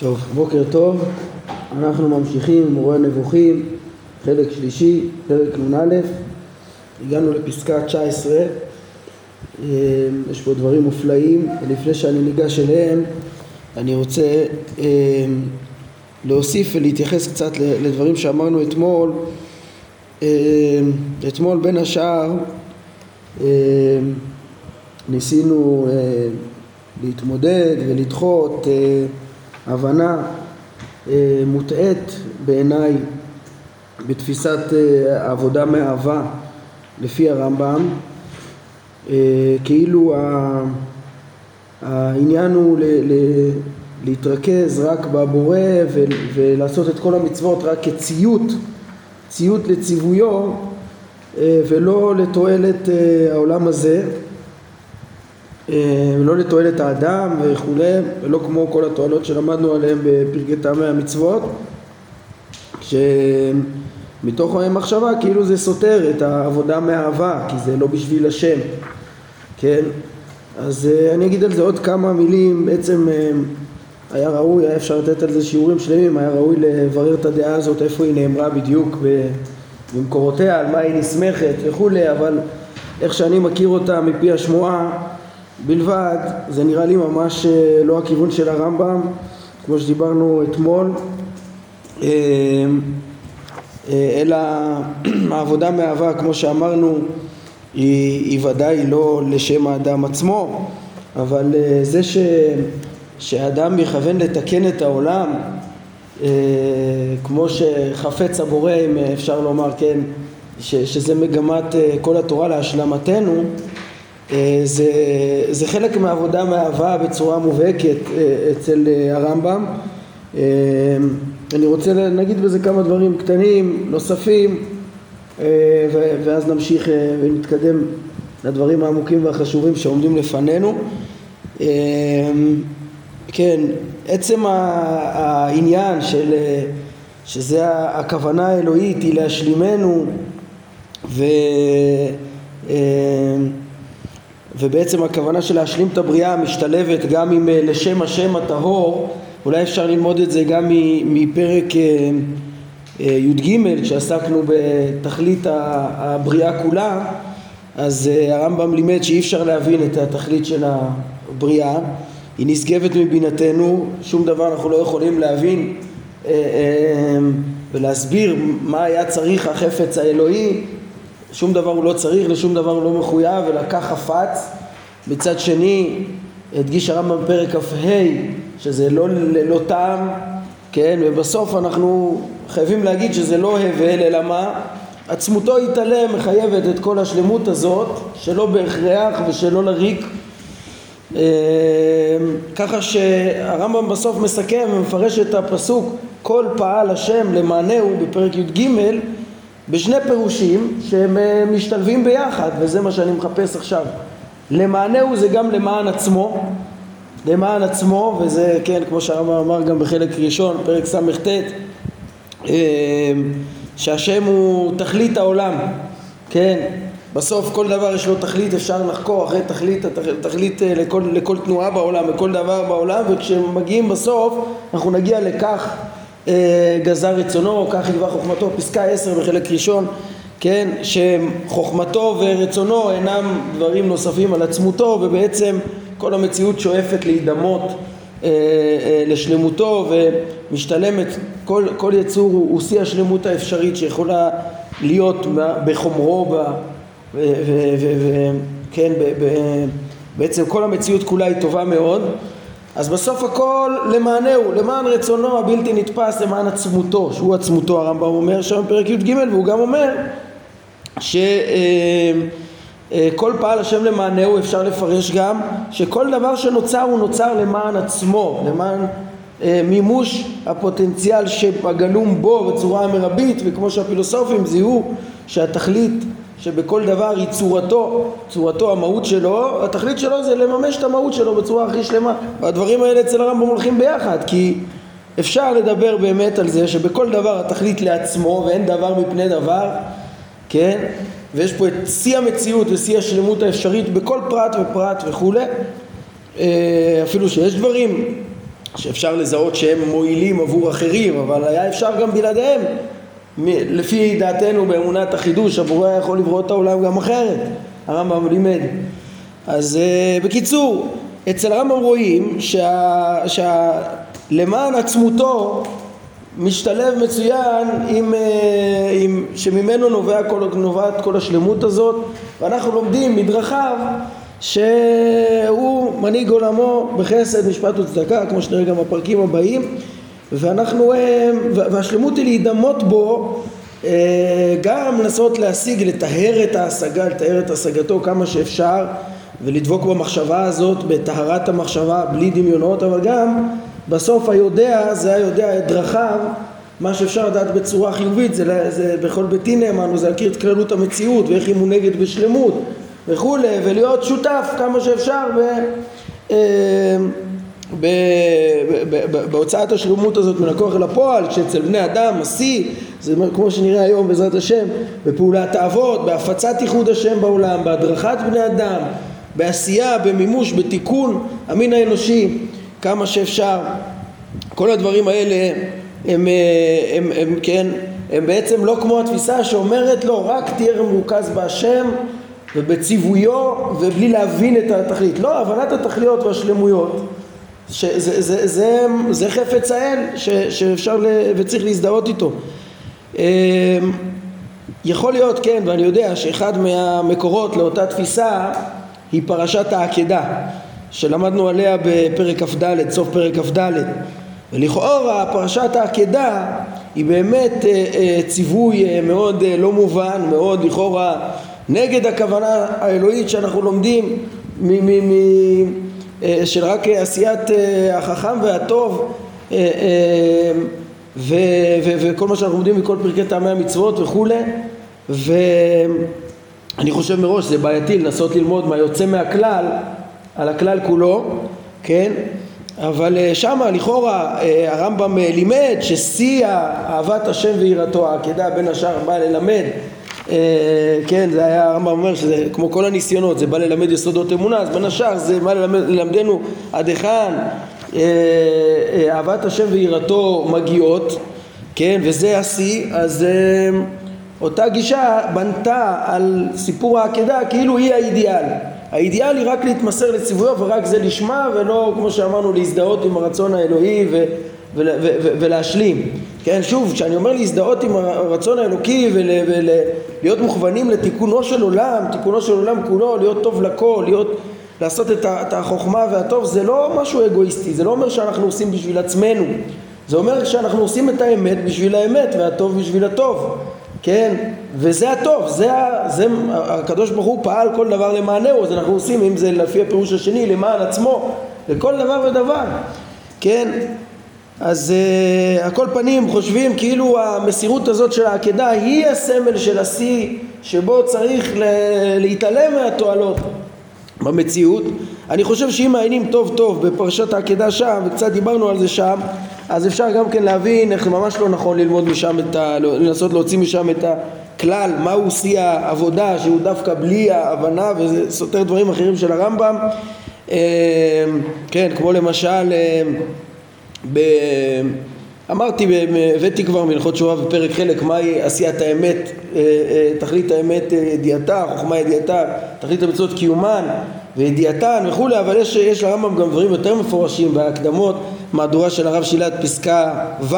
טוב, בוקר טוב, אנחנו ממשיכים עם מורה נבוכים, חלק שלישי, פרק נ"א, הגענו לפסקה 19, אה, יש פה דברים מופלאים, ולפני שאני ניגש אליהם אני רוצה אה, להוסיף ולהתייחס קצת לדברים שאמרנו אתמול, אה, אתמול בין השאר ניסינו להתמודד ולדחות הבנה אה, מוטעית בעיניי בתפיסת אה, עבודה מאהבה לפי הרמב"ם אה, כאילו העניין הוא ל, ל, להתרכז רק בבורא ו, ולעשות את כל המצוות רק כציות, ציות לציוויו ולא לתועלת העולם הזה אה, לא לתועלת האדם וכולי, ולא כמו כל התועלות שלמדנו עליהן בפרקי טעמי המצוות, שמתוך מחשבה כאילו זה סותר את העבודה מאהבה, כי זה לא בשביל השם, כן? אז אה, אני אגיד על זה עוד כמה מילים, בעצם אה, היה ראוי, היה אפשר לתת על זה שיעורים שלמים, היה ראוי לברר את הדעה הזאת, איפה היא נאמרה בדיוק במקורותיה, על מה היא נסמכת וכולי, אבל איך שאני מכיר אותה מפי השמועה בלבד, זה נראה לי ממש אה, לא הכיוון של הרמב"ם, כמו שדיברנו אתמול, אה, אה, אלא העבודה מאהבה, כמו שאמרנו, היא, היא ודאי לא לשם האדם עצמו, אבל זה ש, שהאדם יכוון לתקן את העולם, כמו שחפץ הבורא, אם אפשר לומר, כן, ש, שזה מגמת כל התורה להשלמתנו, אה, זה, זה חלק מעבודה מאהבה בצורה מובהקת אה, אצל אה, הרמב"ם. אני רוצה להגיד בזה כמה דברים קטנים נוספים ואז נמשיך ונתקדם לדברים העמוקים והחשובים שעומדים לפנינו. כן, עצם העניין של, שזה הכוונה האלוהית היא להשלימנו ו... ובעצם הכוונה של להשלים את הבריאה משתלבת גם עם אה, לשם השם הטהור, אולי אפשר ללמוד את זה גם מפרק אה, אה, י"ג כשעסקנו בתכלית הבריאה כולה, אז הרמב"ם לימד שאי אפשר להבין את התכלית של הבריאה, היא נשגבת מבינתנו, שום דבר אנחנו לא יכולים להבין ולהסביר מה היה צריך החפץ האלוהי שום דבר הוא לא צריך, לשום דבר הוא לא מחויב, ולקח חפץ. מצד שני, הדגיש הרמב"ם בפרק כ"ה, שזה לא ללא טעם, כן, ובסוף אנחנו חייבים להגיד שזה לא הבל, אלא מה? עצמותו יתעלם מחייבת את כל השלמות הזאת, שלא בהכרח ושלא לריק. אה, ככה שהרמב"ם בסוף מסכם ומפרש את הפסוק כל פעל השם למענהו בפרק י"ג בשני פירושים שהם אה, משתלבים ביחד וזה מה שאני מחפש עכשיו. למענהו זה גם למען עצמו. למען עצמו וזה כן כמו שהרמב"ם אמר גם בחלק ראשון פרק ס"ט אה, שהשם הוא תכלית העולם. כן בסוף כל דבר יש לו תכלית אפשר לחקור אחרי תכלית, תכלית אה, לכל, לכל תנועה בעולם לכל דבר בעולם וכשמגיעים בסוף אנחנו נגיע לכך גזר רצונו, כך יגבה חוכמתו, פסקה עשר בחלק ראשון, כן, שחוכמתו ורצונו אינם דברים נוספים על עצמותו ובעצם כל המציאות שואפת להידמות אה, אה, לשלמותו ומשתלמת, כל, כל יצור הוא, הוא שיא השלמות האפשרית שיכולה להיות בחומרו, וכן, בעצם כל המציאות כולה היא טובה מאוד אז בסוף הכל למענהו, למען רצונו הבלתי נתפס, למען עצמותו, שהוא עצמותו הרמב"ם אומר שם בפרק י"ג והוא גם אומר שכל אה, אה, פעל השם למענהו אפשר לפרש גם שכל דבר שנוצר הוא נוצר למען עצמו, למען אה, מימוש הפוטנציאל שגלום בו בצורה המרבית וכמו שהפילוסופים זיהו שהתכלית שבכל דבר היא צורתו, צורתו, המהות שלו, התכלית שלו זה לממש את המהות שלו בצורה הכי שלמה. והדברים האלה אצל הרמב"ם הולכים ביחד, כי אפשר לדבר באמת על זה שבכל דבר התכלית לעצמו ואין דבר מפני דבר, כן? ויש פה את שיא המציאות ושיא השלמות האפשרית בכל פרט ופרט וכולי. אה, אפילו שיש דברים שאפשר לזהות שהם מועילים עבור אחרים, אבל היה אפשר גם בלעדיהם. לפי דעתנו באמונת החידוש, הבורא יכול לברוא את העולם גם אחרת, הרמב"ם לימד. אז uh, בקיצור, אצל הרמב"ם רואים שלמען שה, עצמותו משתלב מצוין עם, uh, עם שממנו נובע כל, נובעת כל השלמות הזאת. ואנחנו לומדים מדרכיו שהוא מנהיג עולמו בחסד, משפט וצדקה, כמו שנראה גם בפרקים הבאים, ואנחנו, אה, והשלמות היא להידמות בו, אה, גם לנסות להשיג, לטהר את ההשגה, לטהר את השגתו כמה שאפשר, ולדבוק במחשבה הזאת, בטהרת המחשבה, בלי דמיונות, אבל גם בסוף היודע, זה היודע את דרכיו, מה שאפשר לדעת בצורה חיובית, זה, זה בכל ביתי נאמרנו, זה להכיר את כללות המציאות ואיך היא מונהגת בשלמות. וכולי, ולהיות שותף כמה שאפשר ב, אה, בהוצאת השלמות הזאת מן הכוח אל הפועל, כשאצל בני אדם השיא, זה כמו שנראה היום בעזרת השם, בפעולת האבות, בהפצת ייחוד השם בעולם, בהדרכת בני אדם, בעשייה, במימוש, בתיקון המין האנושי, כמה שאפשר. כל הדברים האלה הם, הם, הם, הם, כן, הם בעצם לא כמו התפיסה שאומרת לו רק תהיה מרוכז בהשם ובציוויו ובלי להבין את התכלית. לא, הבנת התכליות והשלמויות שזה, זה, זה, זה, זה חפץ האל ש, שאפשר ל, וצריך להזדהות איתו. אמ, יכול להיות, כן, ואני יודע שאחד מהמקורות לאותה תפיסה היא פרשת העקדה שלמדנו עליה בפרק כ"ד, סוף פרק כ"ד ולכאורה פרשת העקדה היא באמת אה, אה, ציווי אה, מאוד לא מובן, מאוד לכאורה נגד הכוונה האלוהית שאנחנו לומדים מ- מ- מ- של רק עשיית אה, החכם והטוב אה, ו- וכל מה שאנחנו לומדים מכל פרקי טעמי המצוות וכולי ואני חושב מראש זה בעייתי לנסות ללמוד מה יוצא מהכלל על הכלל כולו, כן? אבל שמה לכאורה הרמב"ם לימד ששיא אהבת השם ויראתו, העקדה בין השאר בא ללמד אה, כן, זה היה, הרמב"ם אומר שזה כמו כל הניסיונות, זה בא ללמד יסודות אמונה, אז בין השאר זה בא ללמד, ללמדנו עד היכן אה, אה, אהבת השם ויראתו מגיעות, כן, וזה השיא, אז אותה גישה בנתה על סיפור העקדה כאילו היא האידיאל. האידיאל היא רק להתמסר לציוויו ורק זה לשמה ולא כמו שאמרנו להזדהות עם הרצון האלוהי ו... ולהשלים. כן, שוב, כשאני אומר להזדהות עם הרצון האלוקי ולהיות מוכוונים לתיקונו של עולם, תיקונו של עולם כולו, להיות טוב לכל, להיות, לעשות את החוכמה והטוב, זה לא משהו אגואיסטי, זה לא אומר שאנחנו עושים בשביל עצמנו, זה אומר שאנחנו עושים את האמת בשביל האמת והטוב בשביל הטוב, כן, וזה הטוב, זה, זה הקדוש ברוך הוא פעל כל דבר למענהו, אז אנחנו עושים, אם זה לפי הפירוש השני, למען עצמו, לכל דבר ודבר, כן, אז uh, הכל פנים חושבים כאילו המסירות הזאת של העקדה היא הסמל של השיא שבו צריך להתעלם מהתועלות במציאות. אני חושב שאם מעיינים טוב טוב בפרשת העקדה שם, וקצת דיברנו על זה שם, אז אפשר גם כן להבין איך ממש לא נכון ללמוד משם את ה... לנסות להוציא משם את הכלל, מהו שיא העבודה שהוא דווקא בלי ההבנה וזה סותר דברים אחרים של הרמב"ם. אה, כן, כמו למשל אה, ב... אמרתי, הבאתי כבר מלכות תשובה בפרק חלק מהי עשיית האמת, אה, אה, תכלית האמת אה, ידיעתה, חוכמה ידיעתה, תכלית המצוות קיומן וידיעתן וכולי, אבל יש, יש לרמב"ם גם דברים יותר מפורשים בהקדמות, מהדורה של הרב שילת פסקה ו',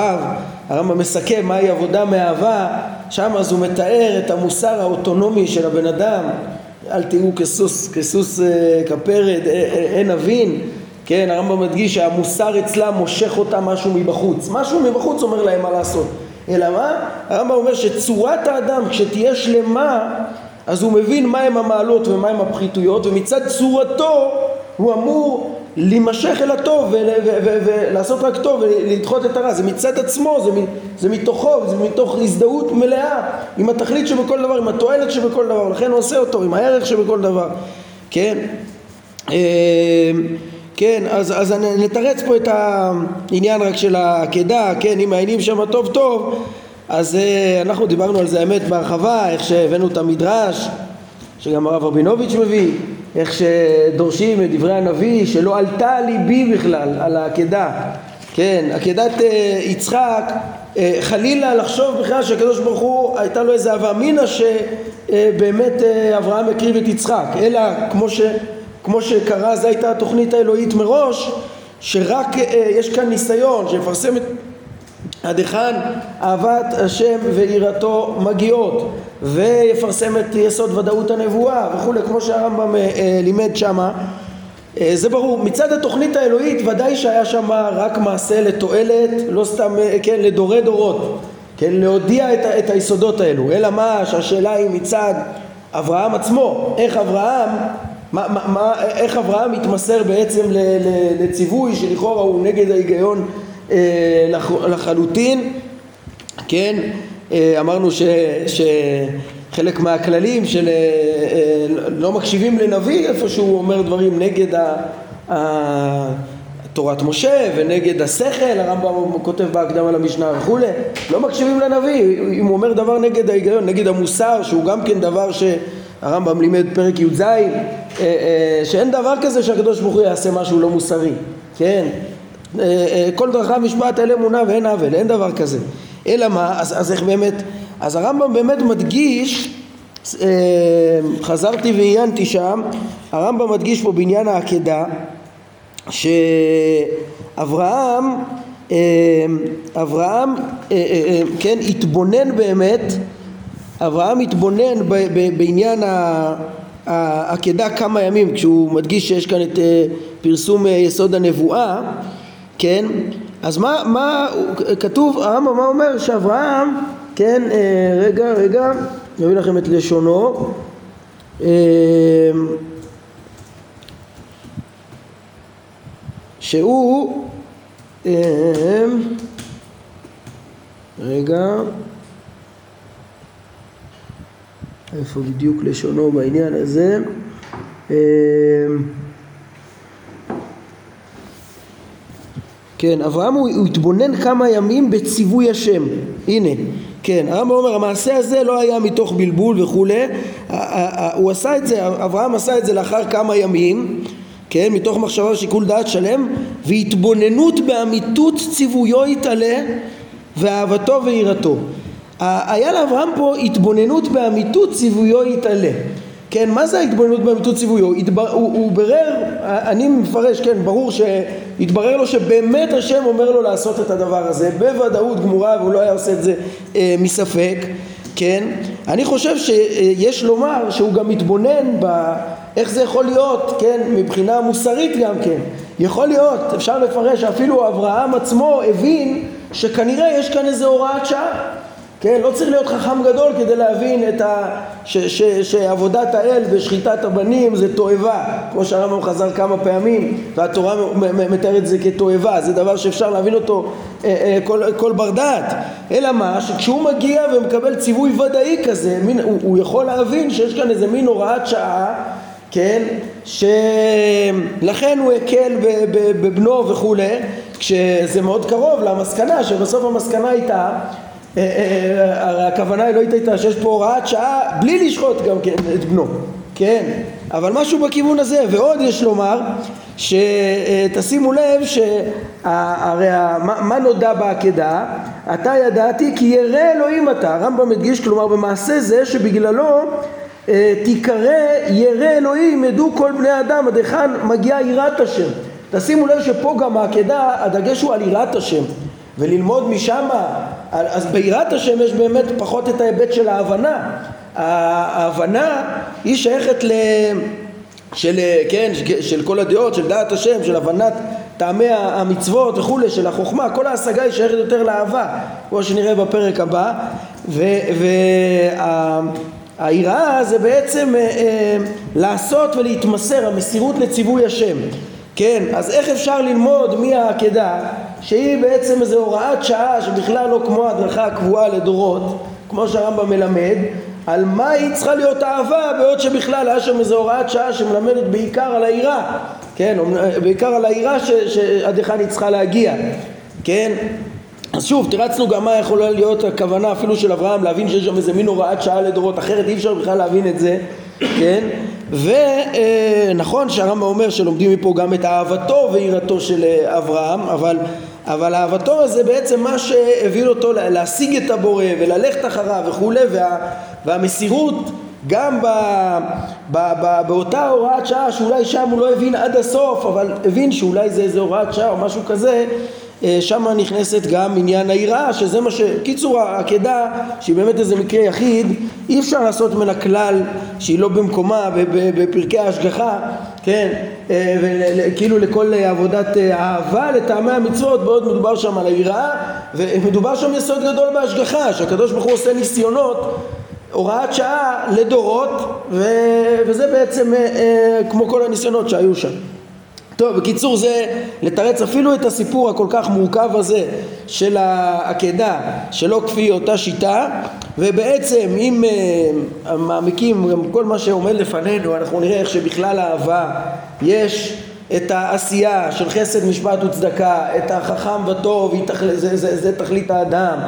הרמב"ם מסכם מהי עבודה מאהבה, שם אז הוא מתאר את המוסר האוטונומי של הבן אדם, אל תראו כסוס, כסוס כפרד, אין אבין כן, הרמב"ם מדגיש שהמוסר אצלם מושך אותם משהו מבחוץ. משהו מבחוץ אומר להם מה לעשות. אלא מה? הרמב"ם אומר שצורת האדם כשתהיה שלמה אז הוא מבין מהם המעלות ומהם הפחיתויות ומצד צורתו הוא אמור להימשך אל הטוב ולעשות רק טוב ולדחות את הרע זה מצד עצמו, זה, זה מתוכו, זה מתוך הזדהות מלאה עם התכלית שבכל דבר, עם התועלת שבכל דבר לכן הוא עושה אותו, עם הערך שבכל דבר כן אה, כן, אז, אז נתרץ פה את העניין רק של העקדה, כן, אם מעיינים שם טוב טוב, אז אה, אנחנו דיברנו על זה האמת בהרחבה, איך שהבאנו את המדרש, שגם הרב רבינוביץ' מביא, איך שדורשים את דברי הנביא שלא עלתה ליבי בכלל על העקדה. כן, עקדת אה, יצחק אה, חלילה לחשוב בכלל שהקדוש ברוך הוא הייתה לו איזה הווה אמינא שבאמת אברהם הקריב את יצחק. אלא כמו, ש, כמו שקרה זו הייתה התוכנית האלוהית מראש שרק יש כאן ניסיון שיפרסם את עד היכן אהבת השם ויראתו מגיעות ויפרסם את יסוד ודאות הנבואה וכולי כמו שהרמב"ם לימד שמה. אה, זה ברור, מצד התוכנית האלוהית ודאי שהיה שם רק מעשה לתועלת, לא סתם, אה, כן, לדורי דורות, כן, להודיע את, את היסודות האלו, אלא מה? שהשאלה היא מצד אברהם עצמו, איך אברהם, מה, מה, מה, איך אברהם מתמסר בעצם לציווי שלכאורה הוא נגד ההיגיון אה, לח, לחלוטין, כן, אה, אמרנו ש... ש חלק מהכללים של אה, לא מקשיבים לנביא איפה שהוא אומר דברים נגד ה... תורת משה ונגד השכל, הרמב"ם כותב בהקדמה למשנה וכולי, לא מקשיבים לנביא, אם הוא אומר דבר נגד ההיגיון, נגד המוסר, שהוא גם כן דבר שהרמב"ם לימד פרק י"ז, אה, שאין דבר כזה שהקדוש ברוך הוא יעשה משהו לא מוסרי, כן? כל דרכיו משפט אל אמונה ואין עוול, אין דבר כזה. אלא מה, אז, אז איך באמת אז הרמב"ם באמת מדגיש, אה, חזרתי ועיינתי שם, הרמב"ם מדגיש פה בעניין העקדה שאברהם אה, אברהם אה, כן התבונן באמת אברהם התבונן בעניין העקדה כמה ימים כשהוא מדגיש שיש כאן את פרסום יסוד הנבואה כן אז מה, מה כתוב הרמב"ם מה אומר שאברהם כן, אה, רגע, רגע, אני אביא לכם את לשונו. אה, שהוא, אה, רגע, איפה בדיוק לשונו בעניין הזה? כן, אברהם הוא, הוא התבונן כמה ימים בציווי השם, הנה כן, הרמב"ם אומר המעשה הזה לא היה מתוך בלבול וכולי, הוא עשה את זה, אברהם עשה את זה לאחר כמה ימים, כן, מתוך מחשבה ושיקול דעת שלם, והתבוננות באמיתות ציוויו יתעלה ואהבתו ויראתו. היה לאברהם פה התבוננות באמיתות ציוויו יתעלה. כן, מה זה ההתבוננות באמיתות ציוויו? הוא, הוא, הוא ברר, אני מפרש, כן, ברור שהתברר לו שבאמת השם אומר לו לעשות את הדבר הזה, בוודאות גמורה והוא לא היה עושה את זה אה, מספק, כן? אני חושב שיש לומר שהוא גם מתבונן באיך זה יכול להיות, כן, מבחינה מוסרית גם כן. יכול להיות, אפשר לפרש שאפילו אברהם עצמו הבין שכנראה יש כאן איזה הוראת שעה. כן, לא צריך להיות חכם גדול כדי להבין את ה... ש, ש, שעבודת האל ושחיטת הבנים זה תועבה, כמו שהרמב"ם חזר כמה פעמים, והתורה מתארת את זה כתועבה, זה דבר שאפשר להבין אותו אה, אה, כל, כל בר דעת, אלא מה, שכשהוא מגיע ומקבל ציווי ודאי כזה, מין, הוא, הוא יכול להבין שיש כאן איזה מין הוראת שעה כן, שלכן הוא הקל בבנו וכולי, כשזה מאוד קרוב למסקנה, שבסוף המסקנה הייתה הרי הכוונה האלוהית הייתה שיש פה הוראת שעה בלי לשחוט גם כן את בנו, כן? אבל משהו בכיוון הזה, ועוד יש לומר שתשימו לב שהרי מה נודע בעקדה? אתה ידעתי כי ירא אלוהים אתה, הרמב"ם מדגיש כלומר במעשה זה שבגללו אה, תיקרא ירא אלוהים ידעו כל בני אדם עד היכן מגיעה יראת השם תשימו לב שפה גם העקדה הדגש הוא על יראת השם וללמוד משם, אז ביראת השם יש באמת פחות את ההיבט של ההבנה. ההבנה היא שייכת ל... של, כן, של כל הדעות, של דעת השם, של הבנת טעמי המצוות וכולי, של החוכמה, כל ההשגה היא שייכת יותר לאהבה, כמו שנראה בפרק הבא, והיראה זה בעצם אה, אה, לעשות ולהתמסר, המסירות לציווי השם. כן, אז איך אפשר ללמוד מהעקדה שהיא בעצם איזו הוראת שעה שבכלל לא כמו הדרכה הקבועה לדורות, כמו שהרמב"ם מלמד, על מה היא צריכה להיות אהבה, בעוד שבכלל היה שם איזו הוראת שעה שמלמדת בעיקר על העירה, כן, בעיקר על העירה שעד היכן היא צריכה להגיע, כן, אז שוב, תרצנו גם מה יכולה להיות הכוונה אפילו של אברהם להבין שיש שם איזה מין הוראת שעה לדורות, אחרת אי אפשר בכלל להבין את זה, כן? ונכון שהרמב"ם אומר שלומדים מפה גם את אהבתו ויראתו של אברהם, אבל, אבל אהבתו זה בעצם מה שהביא אותו להשיג את הבורא וללכת אחריו וכולי, וה, והמסירות גם ב, ב, ב, באותה הוראת שעה שאולי שם הוא לא הבין עד הסוף אבל הבין שאולי זה איזה הוראת שעה או משהו כזה אה, שם נכנסת גם עניין היראה שזה מה ש... קיצור העקדה שהיא באמת איזה מקרה יחיד אי אפשר לעשות ממנה כלל שהיא לא במקומה בפרקי ההשגחה כן אה, וכאילו לכל עבודת אה, אהבה לטעמי המצוות בעוד מדובר שם על היראה ומדובר שם יסוד גדול בהשגחה שהקדוש ברוך הוא עושה ניסיונות הוראת שעה לדורות ו... וזה בעצם אה, אה, כמו כל הניסיונות שהיו שם. טוב, בקיצור זה לתרץ אפילו את הסיפור הכל כך מורכב הזה של העקדה שלא כפי אותה שיטה ובעצם אם אה, מעמיקים גם כל מה שעומד לפנינו אנחנו נראה איך שבכלל האהבה יש את העשייה של חסד משפט וצדקה, את החכם וטוב, זה, זה, זה, זה תכלית האדם,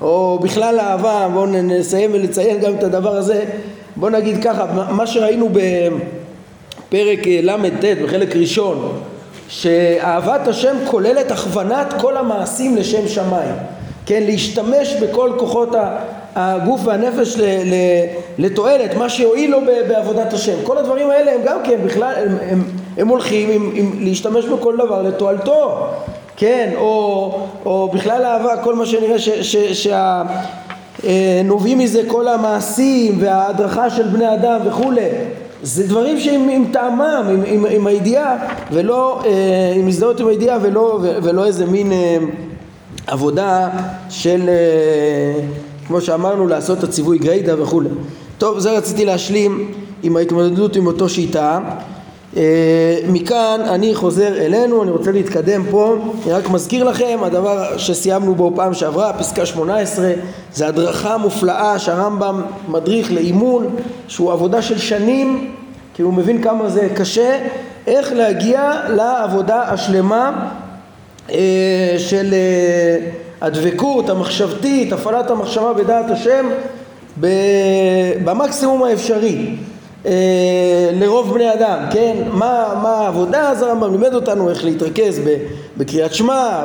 או בכלל אהבה, בואו נסיים ולציין גם את הדבר הזה, בואו נגיד ככה, מה שראינו בפרק אה, ל"ט בחלק ראשון, שאהבת השם כוללת הכוונת כל המעשים לשם שמיים, כן, להשתמש בכל כוחות הגוף והנפש לתועלת, מה שיועיל לו בעבודת השם. כל הדברים האלה הם גם כן בכלל, הם, הם, הם הולכים עם, עם להשתמש בכל דבר לתועלתו. כן, או, או בכלל אהבה, כל מה שנראה שנובעים מזה כל המעשים וההדרכה של בני אדם וכולי זה דברים שהם עם טעמם, עם, עם, עם הידיעה ולא, אה, עם הזדהות עם הידיעה ולא, ולא איזה מין אה, עבודה של, אה, כמו שאמרנו, לעשות את הציווי גריידא וכולי. טוב, זה רציתי להשלים עם ההתמודדות עם אותו שיטה. אה, מכאן אני חוזר אלינו, אני רוצה להתקדם פה, אני רק מזכיר לכם, הדבר שסיימנו בו פעם שעברה, פסקה 18, זה הדרכה מופלאה שהרמב"ם מדריך לאימון, שהוא עבודה של שנים, כי הוא מבין כמה זה קשה, איך להגיע לעבודה השלמה אה, של אה, הדבקות המחשבתית, הפעלת המחשבה בדעת השם במקסימום האפשרי. אה, לרוב בני אדם, כן? מה, מה העבודה? אז הרמב"ם לימד אותנו איך להתרכז בקריאת שמע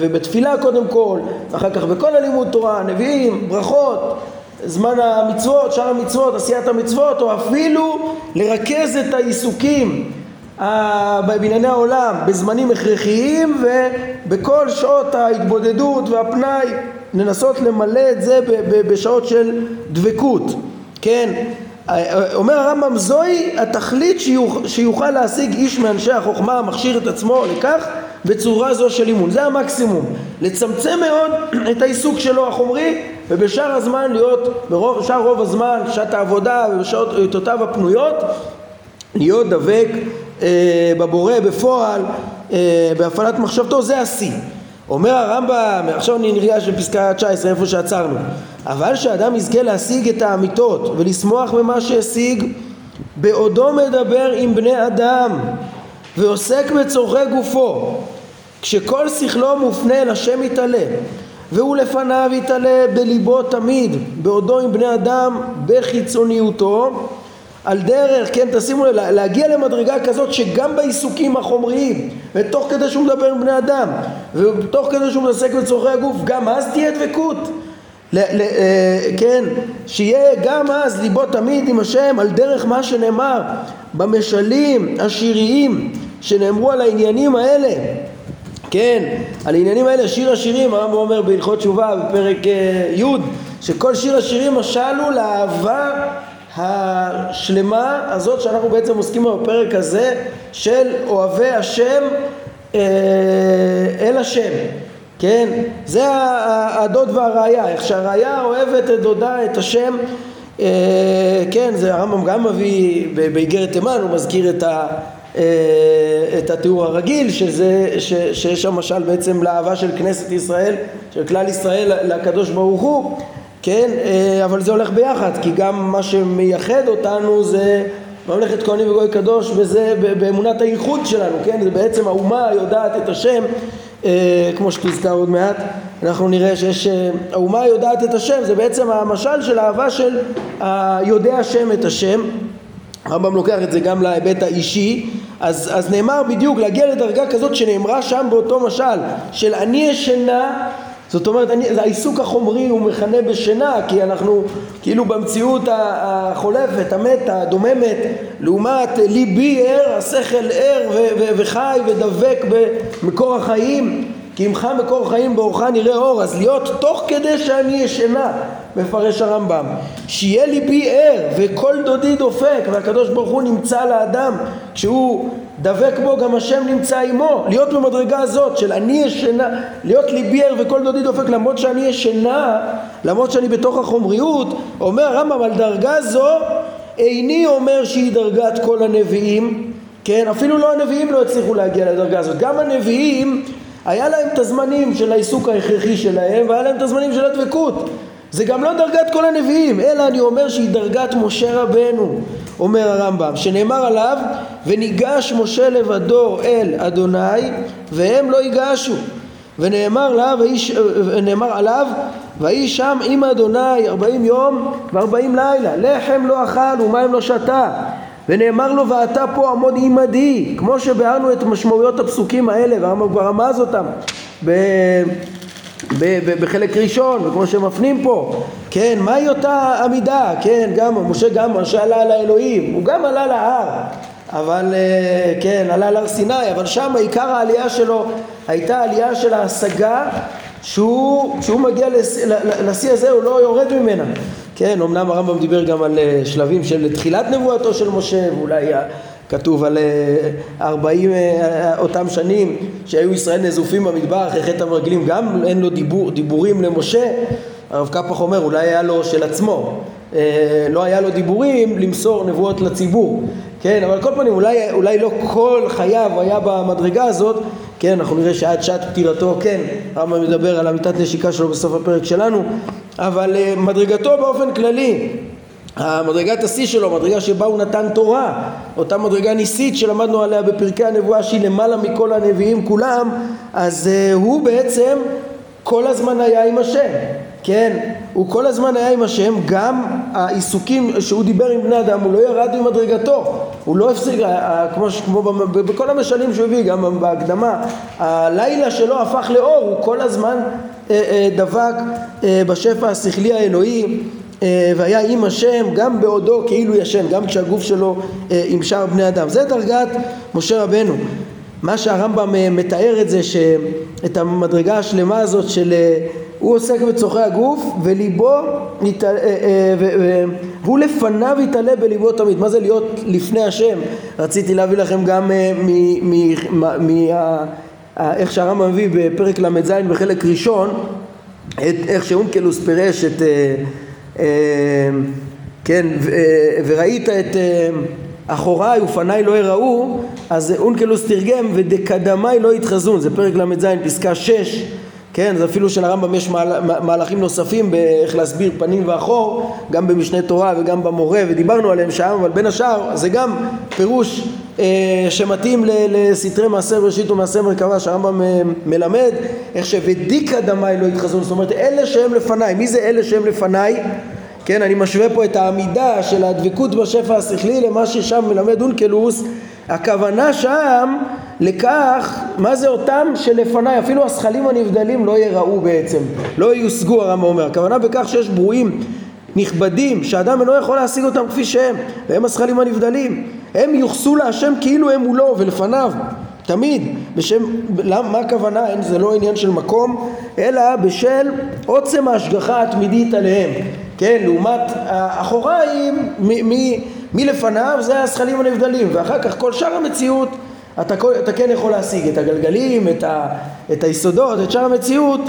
ובתפילה קודם כל, אחר כך בכל הלימוד תורה, נביאים, ברכות, זמן המצוות, שאר המצוות, עשיית המצוות, או אפילו לרכז את העיסוקים בענייני העולם בזמנים הכרחיים ובכל שעות ההתבודדות והפנאי לנסות למלא את זה בשעות של דבקות, כן? אומר הרמב"ם זוהי התכלית שיוכל להשיג איש מאנשי החוכמה המכשיר את עצמו לכך בצורה זו של אימון. זה המקסימום. לצמצם מאוד את העיסוק שלו החומרי ובשאר הזמן להיות בשאר רוב הזמן שעת העבודה ובשעותיו הפנויות להיות דבק אה, בבורא בפועל אה, בהפעלת מחשבתו זה השיא. אומר הרמב"ם, עכשיו ניגש לפסקה 19 איפה שעצרנו אבל שאדם יזכה להשיג את האמיתות ולשמוח במה שהשיג בעודו מדבר עם בני אדם ועוסק בצורכי גופו. כשכל שכלו מופנה אל השם יתעלה והוא לפניו יתעלה בליבו תמיד בעודו עם בני אדם בחיצוניותו על דרך, כן, תשימו לב, להגיע למדרגה כזאת שגם בעיסוקים החומריים, ותוך כדי שהוא מדבר עם בני אדם, ותוך כדי שהוא מתעסק בצורכי הגוף, גם אז תהיה דבקות. ל, ל, אה, כן, שיהיה גם אז ליבו תמיד עם השם על דרך מה שנאמר במשלים השיריים שנאמרו על העניינים האלה כן, על העניינים האלה שיר השירים הרמב"ם אומר בהלכות תשובה בפרק אה, י' שכל שיר השירים משל הוא לאהבה השלמה הזאת שאנחנו בעצם עוסקים בפרק הזה של אוהבי השם אה, אל השם כן? זה הדוד והראיה, איך שהראיה אוהבת את דודה, את השם אה, כן, זה הרמב"ם גם מביא באיגרת תימן, הוא מזכיר את, ה, את התיאור הרגיל, שזה, ש, שיש שם משל בעצם לאהבה של כנסת ישראל, של כלל ישראל לקדוש ברוך הוא. כן, אה, אבל זה הולך ביחד, כי גם מה שמייחד אותנו זה ממלכת כהנים וגוי קדוש, וזה באמונת הייחוד שלנו, כן, זה בעצם האומה יודעת את השם, אה, כמו שתזכר עוד מעט, אנחנו נראה שיש, אה, האומה יודעת את השם, זה בעצם המשל של אהבה של היודע השם את השם, הרמב"ם לוקח את זה גם להיבט האישי, אז, אז נאמר בדיוק להגיע לדרגה כזאת שנאמרה שם באותו משל של אני ישנה זאת אומרת, אני, העיסוק החומרי הוא מכנה בשינה, כי אנחנו כאילו במציאות החולפת, המתה, הדוממת, לעומת ליבי ער, השכל ער וחי ודבק במקור החיים, כי עמך מקור חיים באורך נראה אור, אז להיות תוך כדי שאני ישנה, מפרש הרמב"ם, שיהיה ליבי ער וכל דודי דופק והקדוש ברוך הוא נמצא לאדם כשהוא דבק בו גם השם נמצא עמו. להיות במדרגה הזאת של אני ישנה להיות ליבי ער וכל דודי דופק למרות שאני ישנה למרות שאני בתוך החומריות אומר הרמב"ם על דרגה זו איני אומר שהיא דרגת כל הנביאים. כן אפילו לא הנביאים לא הצליחו להגיע לדרגה הזאת. גם הנביאים היה להם את הזמנים של העיסוק ההכרחי שלהם והיה להם את הזמנים של הדבקות זה גם לא דרגת כל הנביאים, אלא אני אומר שהיא דרגת משה רבנו, אומר הרמב"ם, שנאמר עליו, וניגש משה לבדו אל אדוני, והם לא ייגשו. ונאמר עליו, ונאמר עליו, ויהי שם עם אדוני ארבעים יום וארבעים לילה, לחם לא אכל ומים לא שתה. ונאמר לו ואתה פה עמוד עמדי, כמו שביארנו את משמעויות הפסוקים האלה, והרמב"ם כבר רמז אותם. בחלק ראשון, וכמו שמפנים פה, כן, מהי אותה עמידה, כן, גם משה גם, משה עלה על האלוהים, הוא גם עלה להר, אבל אה, כן, עלה להר סיני, אבל שם עיקר העלייה שלו הייתה עלייה של ההשגה שהוא, כשהוא מגיע לשיא הזה הוא לא יורד ממנה, כן, אמנם הרמב"ם דיבר גם על אה, שלבים של תחילת נבואתו של משה, ואולי כתוב על אה, ארבעים אה, אותם שנים שהיו ישראל נזופים במדבר אחרי חטא המרגלים גם אין לו דיבור, דיבורים למשה. הרב קפח אומר אולי היה לו של עצמו. אה, לא היה לו דיבורים למסור נבואות לציבור. כן אבל כל פנים אולי, אולי לא כל חייו היה במדרגה הזאת. כן אנחנו נראה שעד שעת פטירתו כן הרמב"ם מדבר על אמיתת נשיקה שלו בסוף הפרק שלנו. אבל מדרגתו באופן כללי המדרגת השיא שלו, מדרגה שבה הוא נתן תורה, אותה מדרגה ניסית שלמדנו עליה בפרקי הנבואה שהיא למעלה מכל הנביאים כולם, אז uh, הוא בעצם כל הזמן היה עם השם, כן, הוא כל הזמן היה עם השם, גם העיסוקים שהוא דיבר עם בני אדם, הוא לא ירד ממדרגתו, הוא לא הפסיק, כמו, כמו בכל המשלים שהוא הביא, גם בהקדמה, הלילה שלו הפך לאור, הוא כל הזמן דבק בשפע השכלי האלוהי. אה, והיה עם השם גם בעודו כאילו ישן, גם כשהגוף שלו אה, עם שאר בני אדם. זה דרגת משה רבנו. מה שהרמב"ם אה, מתאר את זה, שאת המדרגה השלמה הזאת של הוא עוסק בצורכי הגוף וליבו, והוא לפניו יתעלה בליבו תמיד. מה זה להיות לפני השם? רציתי להביא לכם גם איך שהרמב"ם מביא בפרק ל"ז בחלק ראשון, את איך שאונקלוס פירש את כן, אה, וראית את אה, אחוריי ופניי לא יראו, אז אונקלוס תרגם ודקדמיי לא יתחזון, זה פרק ל"ז פסקה 6 כן, זה אפילו שלרמב"ם יש מהלכים נוספים באיך להסביר פנים ואחור, גם במשנה תורה וגם במורה, ודיברנו עליהם שם, אבל בין השאר זה גם פירוש אה, שמתאים לסתרי מעשר בראשית ומעשר מרכבה, שהרמב"ם אה, מלמד, איך שוודיקא דמאי לא יתחזון, זאת אומרת אלה שהם לפניי, מי זה אלה שהם לפניי? כן, אני משווה פה את העמידה של הדבקות בשפע השכלי למה ששם מלמד אונקלוס, הכוונה שם לכך, מה זה אותם שלפניי, אפילו השכלים הנבדלים לא יראו בעצם, לא יושגו הרמב"ם אומר, הכוונה בכך שיש ברואים נכבדים שהאדם אינו יכול להשיג אותם כפי שהם, והם השכלים הנבדלים, הם יוחסו להשם כאילו הם מולו ולפניו תמיד, בשם, למה, מה הכוונה? זה לא עניין של מקום, אלא בשל עוצם ההשגחה התמידית עליהם, כן, לעומת האחוריים, מלפניו זה השכלים הנבדלים, ואחר כך כל שאר המציאות אתה, אתה כן יכול להשיג את הגלגלים, את, ה, את היסודות, את שאר המציאות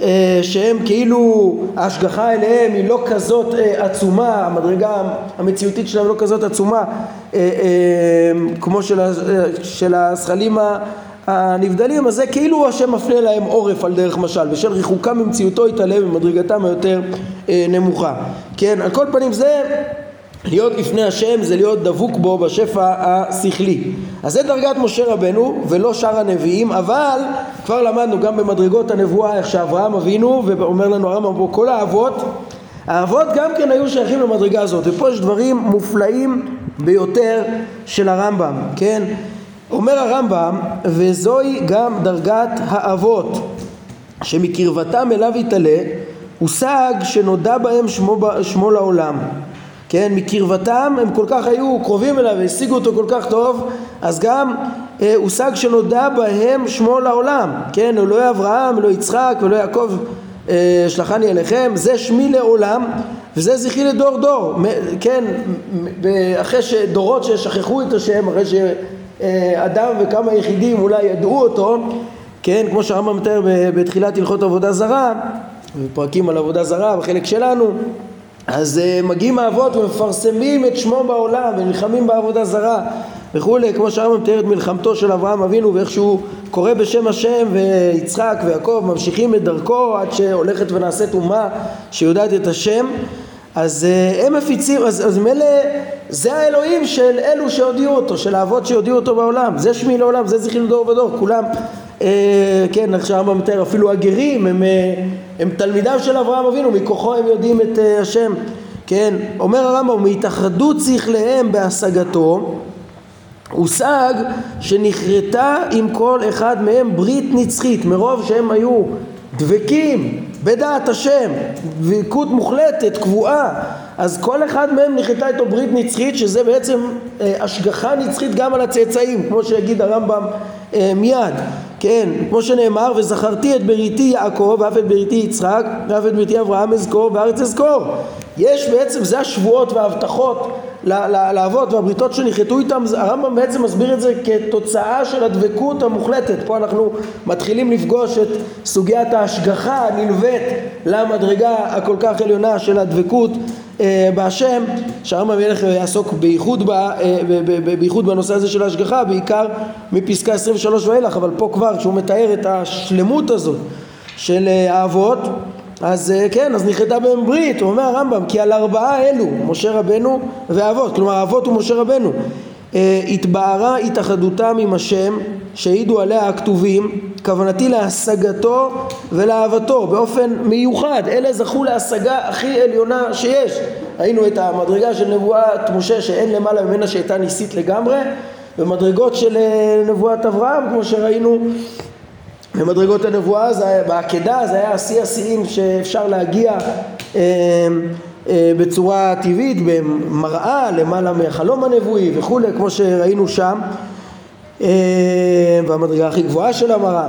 אה, שהם כאילו ההשגחה אליהם היא לא כזאת אה, עצומה, המדרגה המציאותית שלהם לא כזאת עצומה אה, אה, כמו של, של הזכלים הנבדלים, אז זה כאילו השם מפנה להם עורף על דרך משל, בשל ריחוקם ממציאותו יתעלם ממדרגתם היותר אה, נמוכה. כן, על כל פנים זה להיות לפני השם זה להיות דבוק בו בשפע השכלי. אז זה דרגת משה רבנו ולא שאר הנביאים, אבל כבר למדנו גם במדרגות הנבואה איך שאברהם אבינו, ואומר לנו הרמב"ם פה כל האבות האבות גם כן היו שייכים למדרגה הזאת, ופה יש דברים מופלאים ביותר של הרמב"ם, כן? אומר הרמב"ם, וזוהי גם דרגת האבות, שמקרבתם אליו יתעלה, הושג שנודע בהם שמו, שמו לעולם. כן, מקרבתם הם כל כך היו קרובים אליו והשיגו אותו כל כך טוב, אז גם אה, הושג שנודע בהם שמו לעולם. כן, אלוהי אברהם, אלוהי יצחק, אלוהי יעקב אה, שלחני אליכם, זה שמי לעולם וזה זכרי לדור דור. כן, אחרי שדורות ששכחו את השם, אחרי שאדם וכמה יחידים אולי ידעו אותו, כן, כמו שהרמב"ם מתאר בתחילת הלכות עבודה זרה, בפרקים על עבודה זרה, בחלק שלנו, אז uh, מגיעים האבות ומפרסמים את שמו בעולם ונלחמים בעבודה זרה וכולי, כמו שהרמב"ם מתאר את מלחמתו של אברהם אבינו ואיך שהוא קורא בשם השם ויצחק ויעקב ממשיכים את דרכו עד שהולכת ונעשית אומה שיודעת את השם. אז uh, הם מפיצים, אז, אז מילא זה האלוהים של אלו שהודיעו אותו, של האבות שהודיעו אותו בעולם, זה שמי לעולם, זה זכרי לדור ודור, כולם אה, כן, איך שהרמב"ם מתאר, אפילו הגרים הם, אה, הם תלמידיו של אברהם אבינו, מכוחו הם יודעים את אה, השם, כן, אומר הרמב"ם, מהתאחדות שכליהם בהשגתו, הושג שנכרתה עם כל אחד מהם ברית נצחית, מרוב שהם היו דבקים בדעת השם, דבקות מוחלטת, קבועה, אז כל אחד מהם נכרתה איתו ברית נצחית, שזה בעצם אה, השגחה נצחית גם על הצאצאים, כמו שיגיד הרמב"ם אה, מיד. כן, כמו שנאמר, וזכרתי את בריתי יעקב, ואף את בריתי יצחק, ואף את בריתי אברהם אזכור, וארץ אזכור. יש בעצם, זה השבועות וההבטחות לאבות והבריתות שנחתו איתם, הרמב"ם בעצם מסביר את זה כתוצאה של הדבקות המוחלטת. פה אנחנו מתחילים לפגוש את סוגיית ההשגחה הנלווית למדרגה הכל כך עליונה של הדבקות בהשם, שהרמב"ם ילך ויעסוק בייחוד, אה, בייחוד בנושא הזה של ההשגחה, בעיקר מפסקה 23 ואילך, אבל פה כבר כשהוא מתאר את השלמות הזאת של אה, האבות, אז כן, אז נכרתה בהם ברית, הוא אומר הרמב"ם, כי על ארבעה אלו, משה רבנו ואבות, כלומר האבות ומשה רבנו, התבהרה התאחדותם עם השם שהעידו עליה הכתובים, כוונתי להשגתו ולאהבתו באופן מיוחד, אלה זכו להשגה הכי עליונה שיש. ראינו את המדרגה של נבואת משה שאין למעלה ממנה שהייתה ניסית לגמרי, ומדרגות של אה, נבואת אברהם כמו שראינו במדרגות הנבואה, זה, בעקדה זה היה שיא השיאים שאפשר להגיע אה, אה, בצורה טבעית, במראה למעלה מהחלום הנבואי וכולי, כמו שראינו שם והמדרגה הכי גבוהה של המראה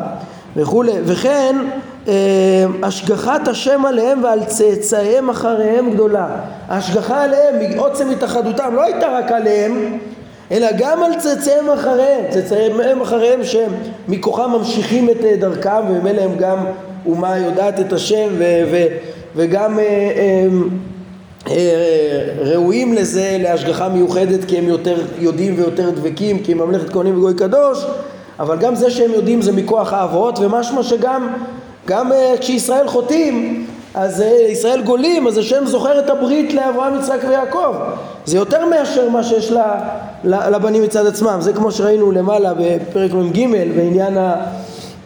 וכולי, וכן אה, השגחת השם עליהם ועל צאצאיהם אחריהם גדולה. ההשגחה עליהם, מעוצם התאחדותם, לא הייתה רק עליהם, אלא גם על צאצאיהם אחריהם, צאצאיהם אחריהם שהם מכוחם ממשיכים את אה, דרכם וממילא הם גם אומה יודעת את השם ו- ו- וגם אה, ראויים לזה להשגחה מיוחדת כי הם יותר יודעים ויותר דבקים כי הם ממלכת כהנים וגוי קדוש אבל גם זה שהם יודעים זה מכוח האבות ומשמע שגם גם uh, כשישראל חוטאים אז uh, ישראל גולים אז השם זוכר את הברית לאברהם יצחק ויעקב. זה יותר מאשר מה שיש לבנים מצד עצמם. זה כמו שראינו למעלה בפרק מ"ג בעניין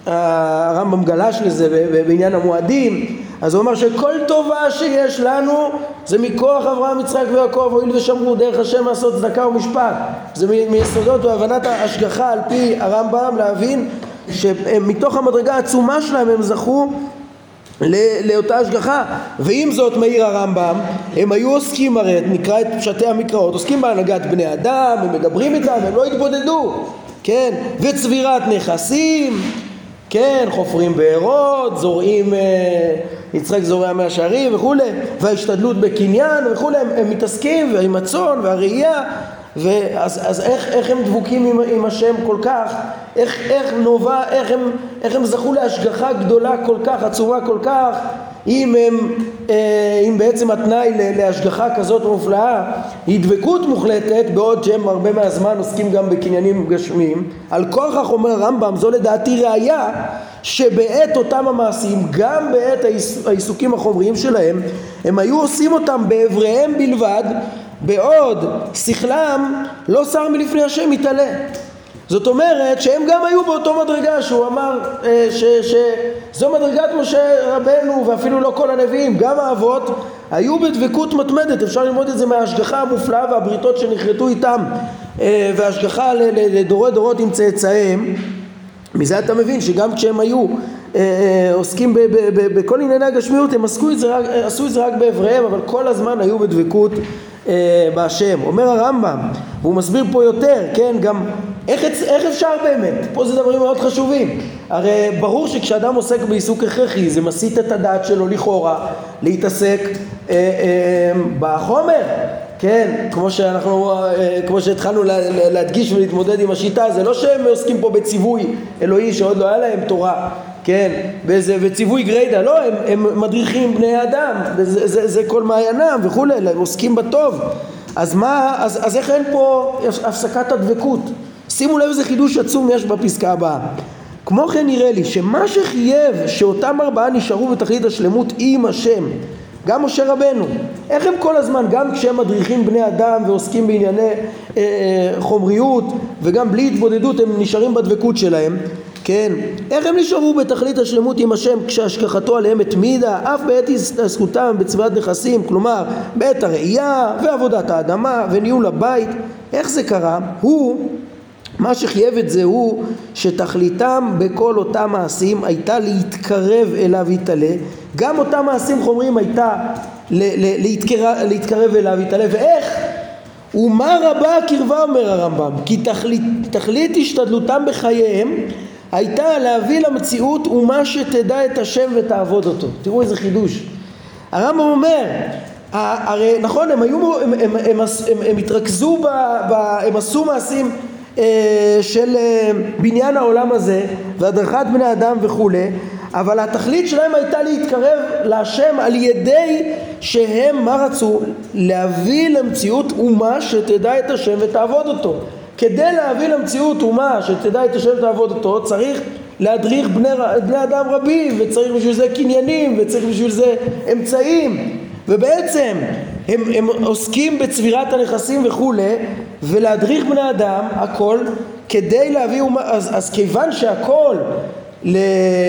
הרמב"ם גלש לזה בעניין המועדים אז הוא אמר שכל טובה שיש לנו זה מכוח אברהם, יצחק ויעקב, הואיל ושמרו דרך השם לעשות צדקה ומשפט. זה מיסודות והבנת ההשגחה על פי הרמב"ם להבין שמתוך המדרגה העצומה שלהם הם זכו לאותה השגחה ועם זאת מעיר הרמב"ם הם היו עוסקים הרי נקרא את פשטי המקראות עוסקים בהנהגת בני אדם הם מדברים איתם הם לא התבודדו כן וצבירת נכסים כן חופרים בארות זורעים אה, יצחק זורע מהשערים וכולי, וההשתדלות בקניין וכולי, הם, הם מתעסקים עם הצאן והראייה, ואז אז איך, איך הם דבוקים עם, עם השם כל כך, איך, איך נובע, איך הם, איך הם זכו להשגחה גדולה כל כך, עצומה כל כך, אם הם, אה, אם בעצם התנאי להשגחה כזאת מופלאה היא דבקות מוחלטת בעוד שהם הרבה מהזמן עוסקים גם בקניינים גשמיים על כך אומר הרמב"ם זו לדעתי ראיה שבעת אותם המעשים גם בעת העיסוקים החומריים שלהם הם היו עושים אותם באבריהם בלבד בעוד שכלם לא שר מלפני השם מתעלה זאת אומרת שהם גם היו באותו מדרגה שהוא אמר אה, שזו מדרגת משה רבנו ואפילו לא כל הנביאים, גם האבות היו בדבקות מתמדת, אפשר ללמוד את זה מההשגחה המופלאה והבריתות שנכרתו איתם אה, וההשגחה לדורי דורות עם צאצאיהם מזה אתה מבין שגם כשהם היו אה, אה, עוסקים בכל ענייני הגשמיות הם עשו את, זה רק, עשו את זה רק באבריהם אבל כל הזמן היו בדבקות בהשם. אומר הרמב"ם, והוא מסביר פה יותר, כן, גם איך, איך אפשר באמת? פה זה דברים מאוד חשובים. הרי ברור שכשאדם עוסק בעיסוק הכרחי זה מסיט את הדעת שלו לכאורה להתעסק אה, אה, בחומר. כן, כמו שאנחנו, אה, כמו שהתחלנו להדגיש ולהתמודד עם השיטה, זה לא שהם עוסקים פה בציווי אלוהי שעוד לא היה להם תורה, כן, וזה, וציווי גריידא, לא, הם, הם מדריכים בני אדם, וזה, זה, זה כל מעיינם וכולי, הם עוסקים בטוב. אז מה, אז, אז איך אין פה הפסקת הדבקות? שימו לב איזה חידוש עצום יש בפסקה הבאה. כמו כן נראה לי שמה שחייב שאותם ארבעה נשארו בתכלית השלמות עם השם גם משה רבנו, איך הם כל הזמן, גם כשהם מדריכים בני אדם ועוסקים בענייני אה, אה, חומריות וגם בלי התבודדות הם נשארים בדבקות שלהם, כן, איך הם נשארו בתכלית השלמות עם השם כשהשגחתו עליהם התמידה אף בעת התעסקותם בצביעת נכסים, כלומר בעת הראייה ועבודת האדמה וניהול הבית, איך זה קרה? הוא מה שחייב את זה הוא שתכליתם בכל אותם מעשים הייתה להתקרב אליו יתעלה. גם אותם מעשים חומרים הייתה להתקרב, להתקרב אליו יתעלה. ואיך? ומה רבה הקרבה אומר הרמב"ם? כי תכלית, תכלית השתדלותם בחייהם הייתה להביא למציאות ומה שתדע את השם ותעבוד אותו. תראו איזה חידוש. הרמב"ם אומר הרי נכון הם היו הם, הם, הם, הם, הם התרכזו ב, ב, הם עשו מעשים של אה, בניין העולם הזה והדרכת בני אדם וכולי אבל התכלית שלהם הייתה להתקרב להשם על ידי שהם מה רצו? להביא למציאות אומה שתדע את השם ותעבוד אותו כדי להביא למציאות אומה שתדע את השם ותעבוד אותו צריך להדריך בני, בני אדם רבים וצריך בשביל זה קניינים וצריך בשביל זה אמצעים ובעצם הם, הם עוסקים בצבירת הנכסים וכולי ולהדריך בני אדם הכל כדי להביא, אז, אז כיוון שהכל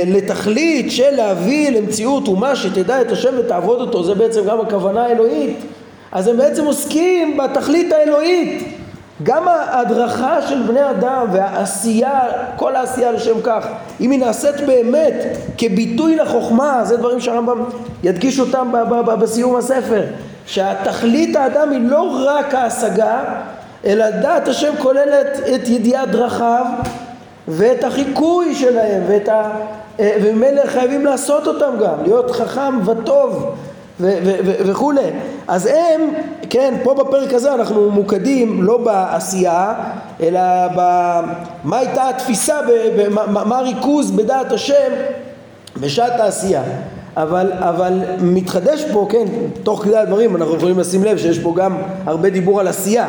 לתכלית של להביא למציאות אומה שתדע את השם ותעבוד אותו זה בעצם גם הכוונה האלוהית. אז הם בעצם עוסקים בתכלית האלוהית. גם ההדרכה של בני אדם והעשייה, כל העשייה לשם כך, אם היא נעשית באמת כביטוי לחוכמה, זה דברים שהרמב"ם ידגיש אותם בסיום הספר, שהתכלית האדם היא לא רק ההשגה, אלא דעת השם כוללת את ידיעת דרכיו ואת החיקוי שלהם ואת ה... וממילא חייבים לעשות אותם גם, להיות חכם וטוב וכולי. אז הם, כן, פה בפרק הזה אנחנו ממוקדים לא בעשייה, אלא במה הייתה התפיסה, מה הריכוז בדעת השם בשעת העשייה. אבל, אבל מתחדש פה, כן, תוך כדי הדברים אנחנו יכולים לשים לב שיש פה גם הרבה דיבור על עשייה.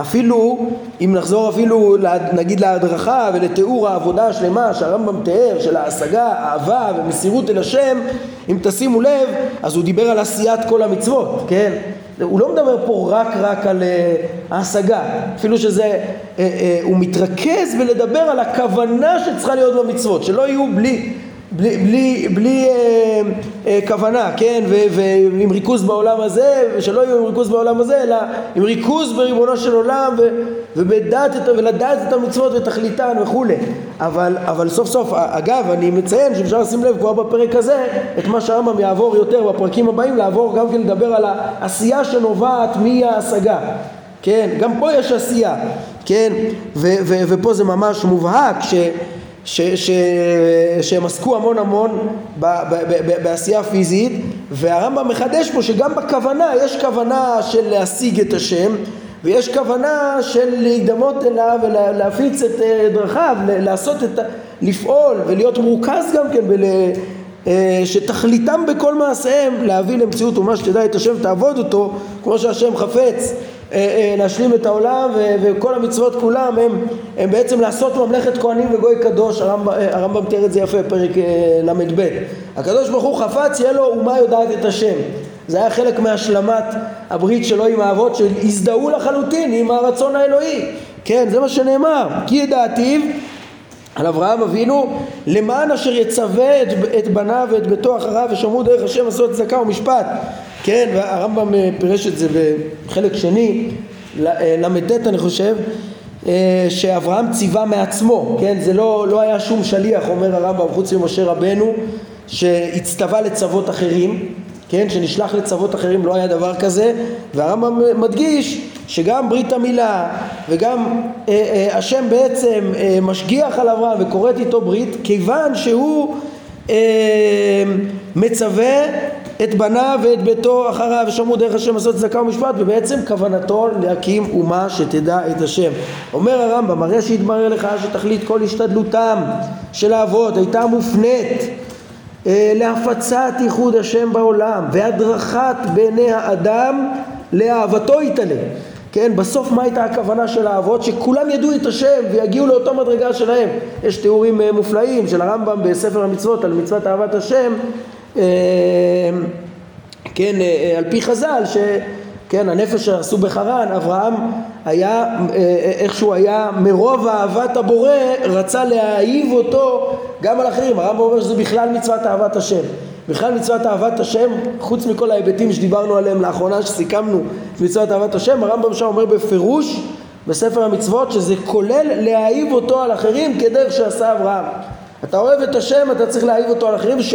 אפילו, אם נחזור אפילו נגיד להדרכה ולתיאור העבודה השלמה שהרמב"ם תיאר, של ההשגה, אהבה ומסירות אל השם, אם תשימו לב, אז הוא דיבר על עשיית כל המצוות, כן? הוא לא מדבר פה רק רק על uh, ההשגה, אפילו שזה, uh, uh, הוא מתרכז בלדבר על הכוונה שצריכה להיות במצוות, שלא יהיו בלי בלי, בלי, בלי אה, אה, כוונה, כן, ו, ועם ריכוז בעולם הזה, ושלא יהיו עם ריכוז בעולם הזה, אלא עם ריכוז בריבונו של עולם, ו, ובדעת את, ולדעת את המצוות ותכליתן וכולי. אבל, אבל סוף סוף, אגב, אני מציין שאפשר לשים לב כבר בפרק הזה, את מה שהרמב"ם יעבור יותר בפרקים הבאים, לעבור גם כן לדבר על העשייה שנובעת מההשגה. כן, גם פה יש עשייה, כן, ו, ו, ופה זה ממש מובהק ש... ש, ש, שהם עסקו המון המון ב, ב, ב, בעשייה פיזית והרמב"ם מחדש פה שגם בכוונה יש כוונה של להשיג את השם ויש כוונה של להידמות אליו ולהפיץ את אה, דרכיו, לעשות את, לפעול ולהיות מורכז גם כן בל... אה, שתכליתם בכל מעשיהם להביא למציאות ומה שתדע את השם תעבוד אותו כמו שהשם חפץ להשלים את העולם וכל המצוות כולם הם, הם בעצם לעשות ממלכת כהנים וגוי קדוש. הרמב"ם, הרמב"ם תיאר את זה יפה פרק ל"ב. הקדוש ברוך הוא חפץ יהיה לו אומה יודעת את השם. זה היה חלק מהשלמת הברית שלו עם האבות שהזדהו לחלוטין עם הרצון האלוהי. כן זה מה שנאמר. כי ידעתיו על אברהם אבינו למען אשר יצווה את, את בניו ואת ביתו אחריו ושמרו דרך השם עשו צדקה ומשפט כן, והרמב"ם פירש את זה בחלק שני, ל"ט אני חושב, שאברהם ציווה מעצמו, כן, זה לא, לא היה שום שליח, אומר הרמב"ם, חוץ ממשה רבנו, שהצטווה לצוות אחרים, כן, שנשלח לצוות אחרים לא היה דבר כזה, והרמב"ם מדגיש שגם ברית המילה וגם אה, אה, השם בעצם אה, משגיח על אברהם וכורת איתו ברית כיוון שהוא אה, מצווה את בניו ואת ביתו אחריו ושמעו דרך השם לעשות צדקה ומשפט ובעצם כוונתו להקים אומה שתדע את השם. אומר הרמב"ם הרי שהתברר לך שתכלית כל השתדלותם של האבות הייתה מופנית אה, להפצת ייחוד השם בעולם והדרכת בעיני האדם לאהבתו יתעלה כן, בסוף מה הייתה הכוונה של האבות? שכולם ידעו את השם ויגיעו לאותו מדרגה שלהם. יש תיאורים אה, מופלאים של הרמב"ם בספר המצוות על מצוות אהבת השם, אה, כן, על פי חז"ל, ש... כן, הנפש שעשו בחרן, אברהם היה, איכשהו היה מרוב אהבת הבורא, רצה להאהיב אותו גם על אחרים. הרמב"ם אומר שזה בכלל מצוות אהבת השם. בכלל מצוות אהבת השם, חוץ מכל ההיבטים שדיברנו עליהם לאחרונה, שסיכמנו מצוות אהבת השם, הרמב"ם שם אומר בפירוש בספר המצוות שזה כולל להאהיב אותו על אחרים כדרך שעשה אברהם. אתה אוהב את השם, אתה צריך להאהיב אותו על אחרים, ש...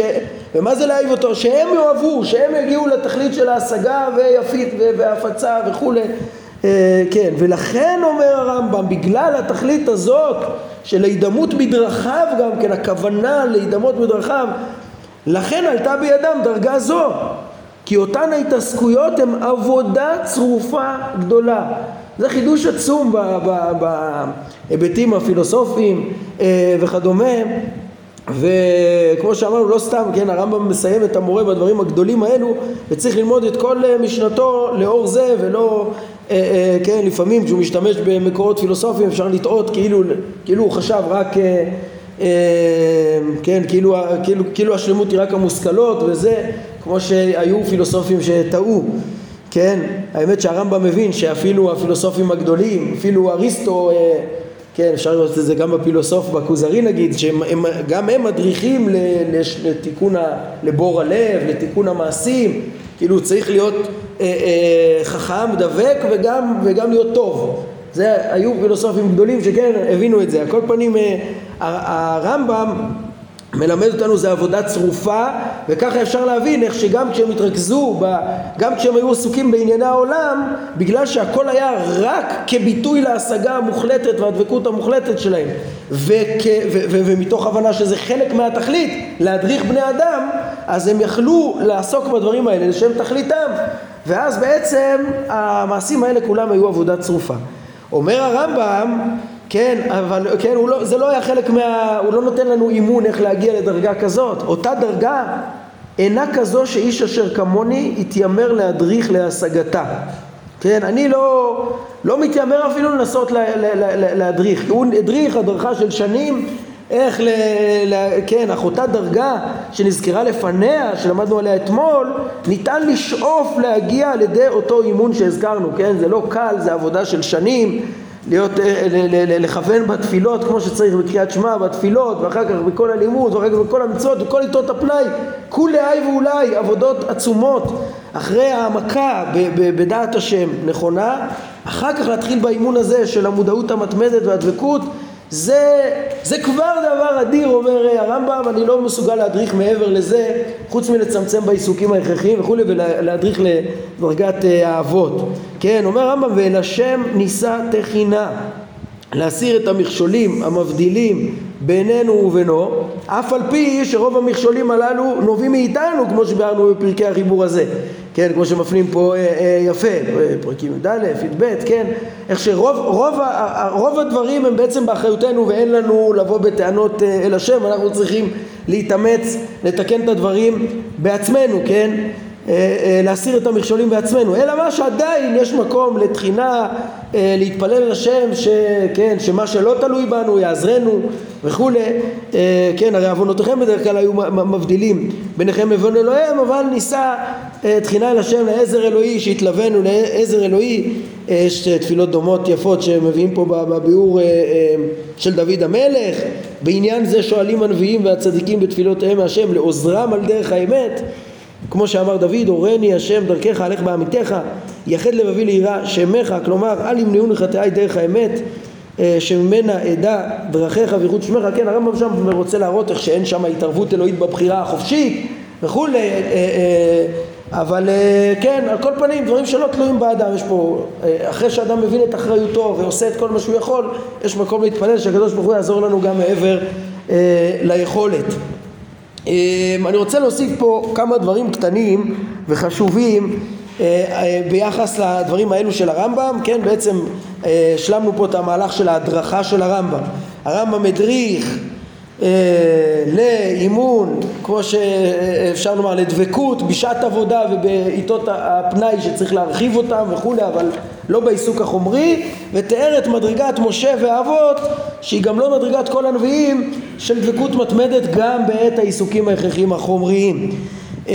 ומה זה להאהיב אותו? שהם יאהבו, שהם יגיעו לתכלית של ההשגה ויפית והפצה וכולי. אה, כן, ולכן אומר הרמב"ם, בגלל התכלית הזאת של ההידמות בדרכיו גם כן, הכוונה להידמות בדרכיו, לכן עלתה בידם דרגה זו. כי אותן ההתעסקויות הן עבודה צרופה גדולה. זה חידוש עצום בהיבטים הפילוסופיים אה, וכדומה וכמו שאמרנו לא סתם כן הרמב"ם מסיים את המורה בדברים הגדולים האלו וצריך ללמוד את כל אה, משנתו לאור זה ולא אה, כן לפעמים כשהוא משתמש במקורות פילוסופיים אפשר לטעות כאילו, כאילו הוא חשב רק כן כאילו, כאילו, כאילו השלמות היא רק המושכלות וזה כמו שהיו פילוסופים שטעו כן, האמת שהרמב"ם מבין שאפילו הפילוסופים הגדולים, אפילו אריסטו, אה, כן, אפשר לראות את זה גם בפילוסוף, בכוזרי נגיד, שגם הם מדריכים לתיקון, לבור הלב, לתיקון המעשים, כאילו צריך להיות אה, אה, חכם, דבק וגם, וגם להיות טוב. זה, היו פילוסופים גדולים שכן הבינו את זה. על כל פנים הרמב"ם מלמד אותנו זה עבודה צרופה וככה אפשר להבין איך שגם כשהם התרכזו, ב, גם כשהם היו עסוקים בענייני העולם בגלל שהכל היה רק כביטוי להשגה המוחלטת והדבקות המוחלטת שלהם וכ, ו, ו, ומתוך הבנה שזה חלק מהתכלית להדריך בני אדם אז הם יכלו לעסוק בדברים האלה לשם תכליתם ואז בעצם המעשים האלה כולם היו עבודה צרופה. אומר הרמב"ם כן, אבל כן, לא, זה לא היה חלק מה... הוא לא נותן לנו אימון איך להגיע לדרגה כזאת. אותה דרגה אינה כזו שאיש אשר כמוני יתיימר להדריך להשגתה. כן, אני לא, לא מתיימר אפילו לנסות לה, לה, לה, להדריך. הוא הדריך הדרכה של שנים איך, ל, ל, כן, אך אותה דרגה שנזכרה לפניה, שלמדנו עליה אתמול, ניתן לשאוף להגיע על ידי אותו אימון שהזכרנו, כן? זה לא קל, זה עבודה של שנים. להיות, אה, לכוון בתפילות כמו שצריך בקריאת שמע, בתפילות, ואחר כך בכל הלימוד, ואחר כך בכל המצוות, וכל עיתות הפנאי, כולי ואולי, עבודות עצומות, אחרי העמקה בדעת השם נכונה, אחר כך להתחיל באימון הזה של המודעות המתמדת והדבקות, זה, זה כבר דבר אדיר, אומר הרמב"ם, אני לא מסוגל להדריך מעבר לזה, חוץ מלצמצם בעיסוקים ההכרחיים וכולי, ולהדריך לדרגת אה, האבות. כן, אומר הרמב"ם, ואל השם נישא תחינה, להסיר את המכשולים המבדילים בינינו ובינו, אף על פי שרוב המכשולים הללו נובעים מאיתנו, כמו שביארנו בפרקי החיבור הזה. כן, כמו שמפנים פה אה, אה, יפה, פרקים י"א, י"ב, כן, איך שרוב רוב, רוב הדברים הם בעצם באחריותנו ואין לנו לבוא בטענות אה, אל השם, אנחנו צריכים להתאמץ, לתקן את הדברים בעצמנו, כן, אה, אה, להסיר את המכשולים בעצמנו, אלא מה שעדיין יש מקום לתחינה, אה, להתפלל אל השם, שכן, שמה שלא תלוי בנו יעזרנו וכולי, כן, הרי עוונותיכם בדרך כלל היו מבדילים ביניכם לבין אלוהיהם, אבל נישא תחינה אל השם לעזר אלוהי, שהתלווינו לעזר אלוהי, יש תפילות דומות יפות שמביאים פה בביאור של דוד המלך, בעניין זה שואלים הנביאים והצדיקים בתפילותיהם מהשם לעוזרם על דרך האמת כמו שאמר דוד, הורני השם דרכך, הלך בעמיתך, יחד לבבי ליראה שמך, כלומר אל ימנעו לחטאי דרך האמת אה, שממנה אדע דרכיך ויחוד שמך, כן הרמב"ם שם רוצה להראות איך שאין שם התערבות אלוהית בבחירה החופשית וכולי, אה, אה, אבל כן, על כל פנים דברים שלא תלויים באדם, יש פה, אחרי שאדם מבין את אחריותו ועושה את כל מה שהוא יכול, יש מקום להתפלל שהקדוש ברוך הוא יעזור לנו גם מעבר ליכולת. אני רוצה להוסיף פה כמה דברים קטנים וחשובים ביחס לדברים האלו של הרמב"ם, כן, בעצם השלמנו פה את המהלך של ההדרכה של הרמב"ם. הרמב"ם הדריך אה, לאימון, כמו שאפשר לומר, לדבקות בשעת עבודה ובעיתות הפנאי שצריך להרחיב אותם וכולי, אבל לא בעיסוק החומרי, ותיאר את מדרגת משה והאבות, שהיא גם לא מדרגת כל הנביאים, של דבקות מתמדת גם בעת העיסוקים ההכרחיים החומריים. אה,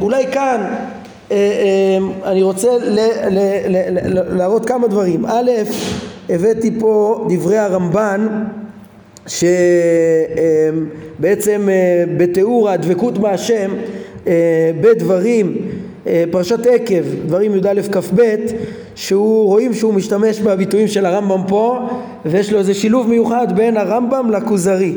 אולי כאן אה, אה, אני רוצה להראות כמה דברים. א', הבאתי פה דברי הרמב"ן שבעצם בתיאור הדבקות בהשם בדברים פרשת עקב, דברים י"א כ"ב, שהוא רואים שהוא משתמש בביטויים של הרמב"ם פה ויש לו איזה שילוב מיוחד בין הרמב"ם לכוזרי.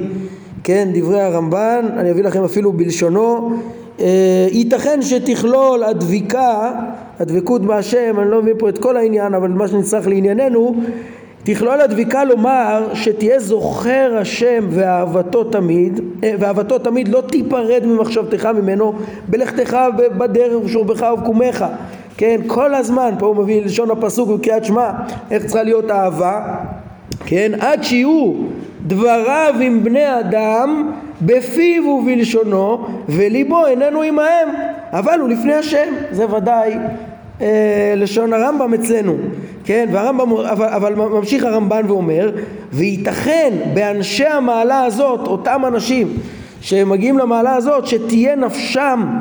כן, דברי הרמב"ן, אני אביא לכם אפילו בלשונו אה, ייתכן שתכלול הדביקה, הדבקות בהשם, אני לא מבין פה את כל העניין, אבל מה שנצטרך לענייננו, תכלול הדביקה לומר שתהיה זוכר השם ואהבתו תמיד, אה, ואהבתו תמיד לא תיפרד ממחשבתך ממנו בלכתך בדרך ושורבך ובקומך, כן, כל הזמן, פה הוא מביא לשון הפסוק בקריאת שמע, איך צריכה להיות אהבה, כן, עד שיהיו דבריו עם בני אדם בפיו ובלשונו וליבו איננו עמהם. אבל הוא לפני השם זה ודאי אה, לשון הרמב"ם אצלנו כן והרמב"ם אבל, אבל ממשיך הרמב"ן ואומר וייתכן באנשי המעלה הזאת אותם אנשים שמגיעים למעלה הזאת שתהיה נפשם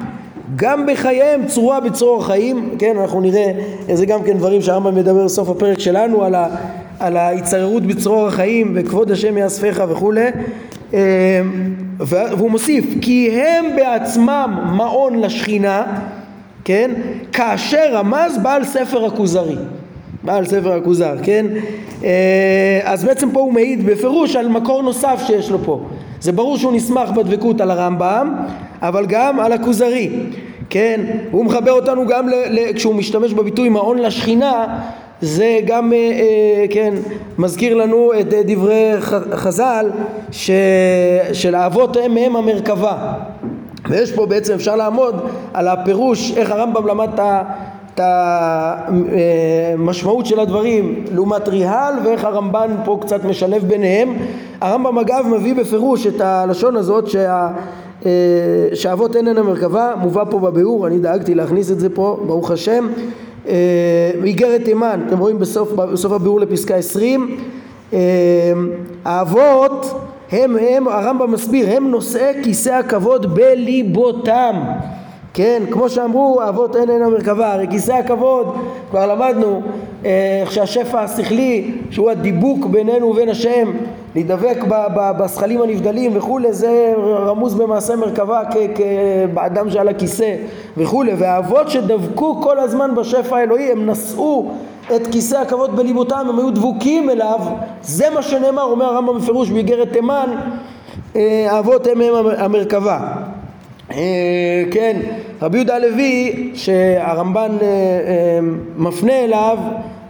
גם בחייהם צרורה בצרור החיים. כן אנחנו נראה איזה גם כן דברים שהרמב"ם מדבר בסוף הפרק שלנו על, ה, על ההצטררות בצרור החיים וכבוד השם יאספך וכולי אמ, והוא מוסיף כי הם בעצמם מעון לשכינה כן כאשר רמז בעל ספר הכוזרי בעל ספר הכוזר כן? אה, אז בעצם פה הוא מעיד בפירוש על מקור נוסף שיש לו פה. זה ברור שהוא נסמך בדבקות על הרמב"ם אבל גם על הכוזרי כן? הוא מחבר אותנו גם ל, ל, כשהוא משתמש בביטוי מעון לשכינה זה גם אה, אה, כן מזכיר לנו את דברי חז"ל ש, של האבות הם מהם המרכבה. ויש פה בעצם אפשר לעמוד על הפירוש איך הרמב"ם למד את המשמעות של הדברים לעומת ריהל ואיך הרמב"ן פה קצת משלב ביניהם. הרמב"ם אגב מביא בפירוש את הלשון הזאת שה שאבות אין הן המרכבה מובא פה בביאור אני דאגתי להכניס את זה פה ברוך השם. אה, איגרת תימן, אתם רואים בסוף, בסוף הביאור לפסקה 20, אה, האבות הם, הם, הרמב"ם מסביר, הם נושאי כיסא הכבוד בליבותם כן, כמו שאמרו האבות אין אין המרכבה, הרי כיסא הכבוד, כבר למדנו אה, איך שהשפע השכלי שהוא הדיבוק בינינו ובין השם להידבק בשכלים הנבדלים וכולי זה רמוז במעשה מרכבה כאדם שעל הכיסא וכולי והאבות שדבקו כל הזמן בשפע האלוהי הם נשאו את כיסא הכבוד בליבותם הם היו דבוקים אליו. זה מה שנאמר אומר הרמב"ם בפירוש באיגרת תימן אה, האבות הם הם המרכבה. אה, כן, רבי יהודה הלוי שהרמב"ן אה, אה, מפנה אליו,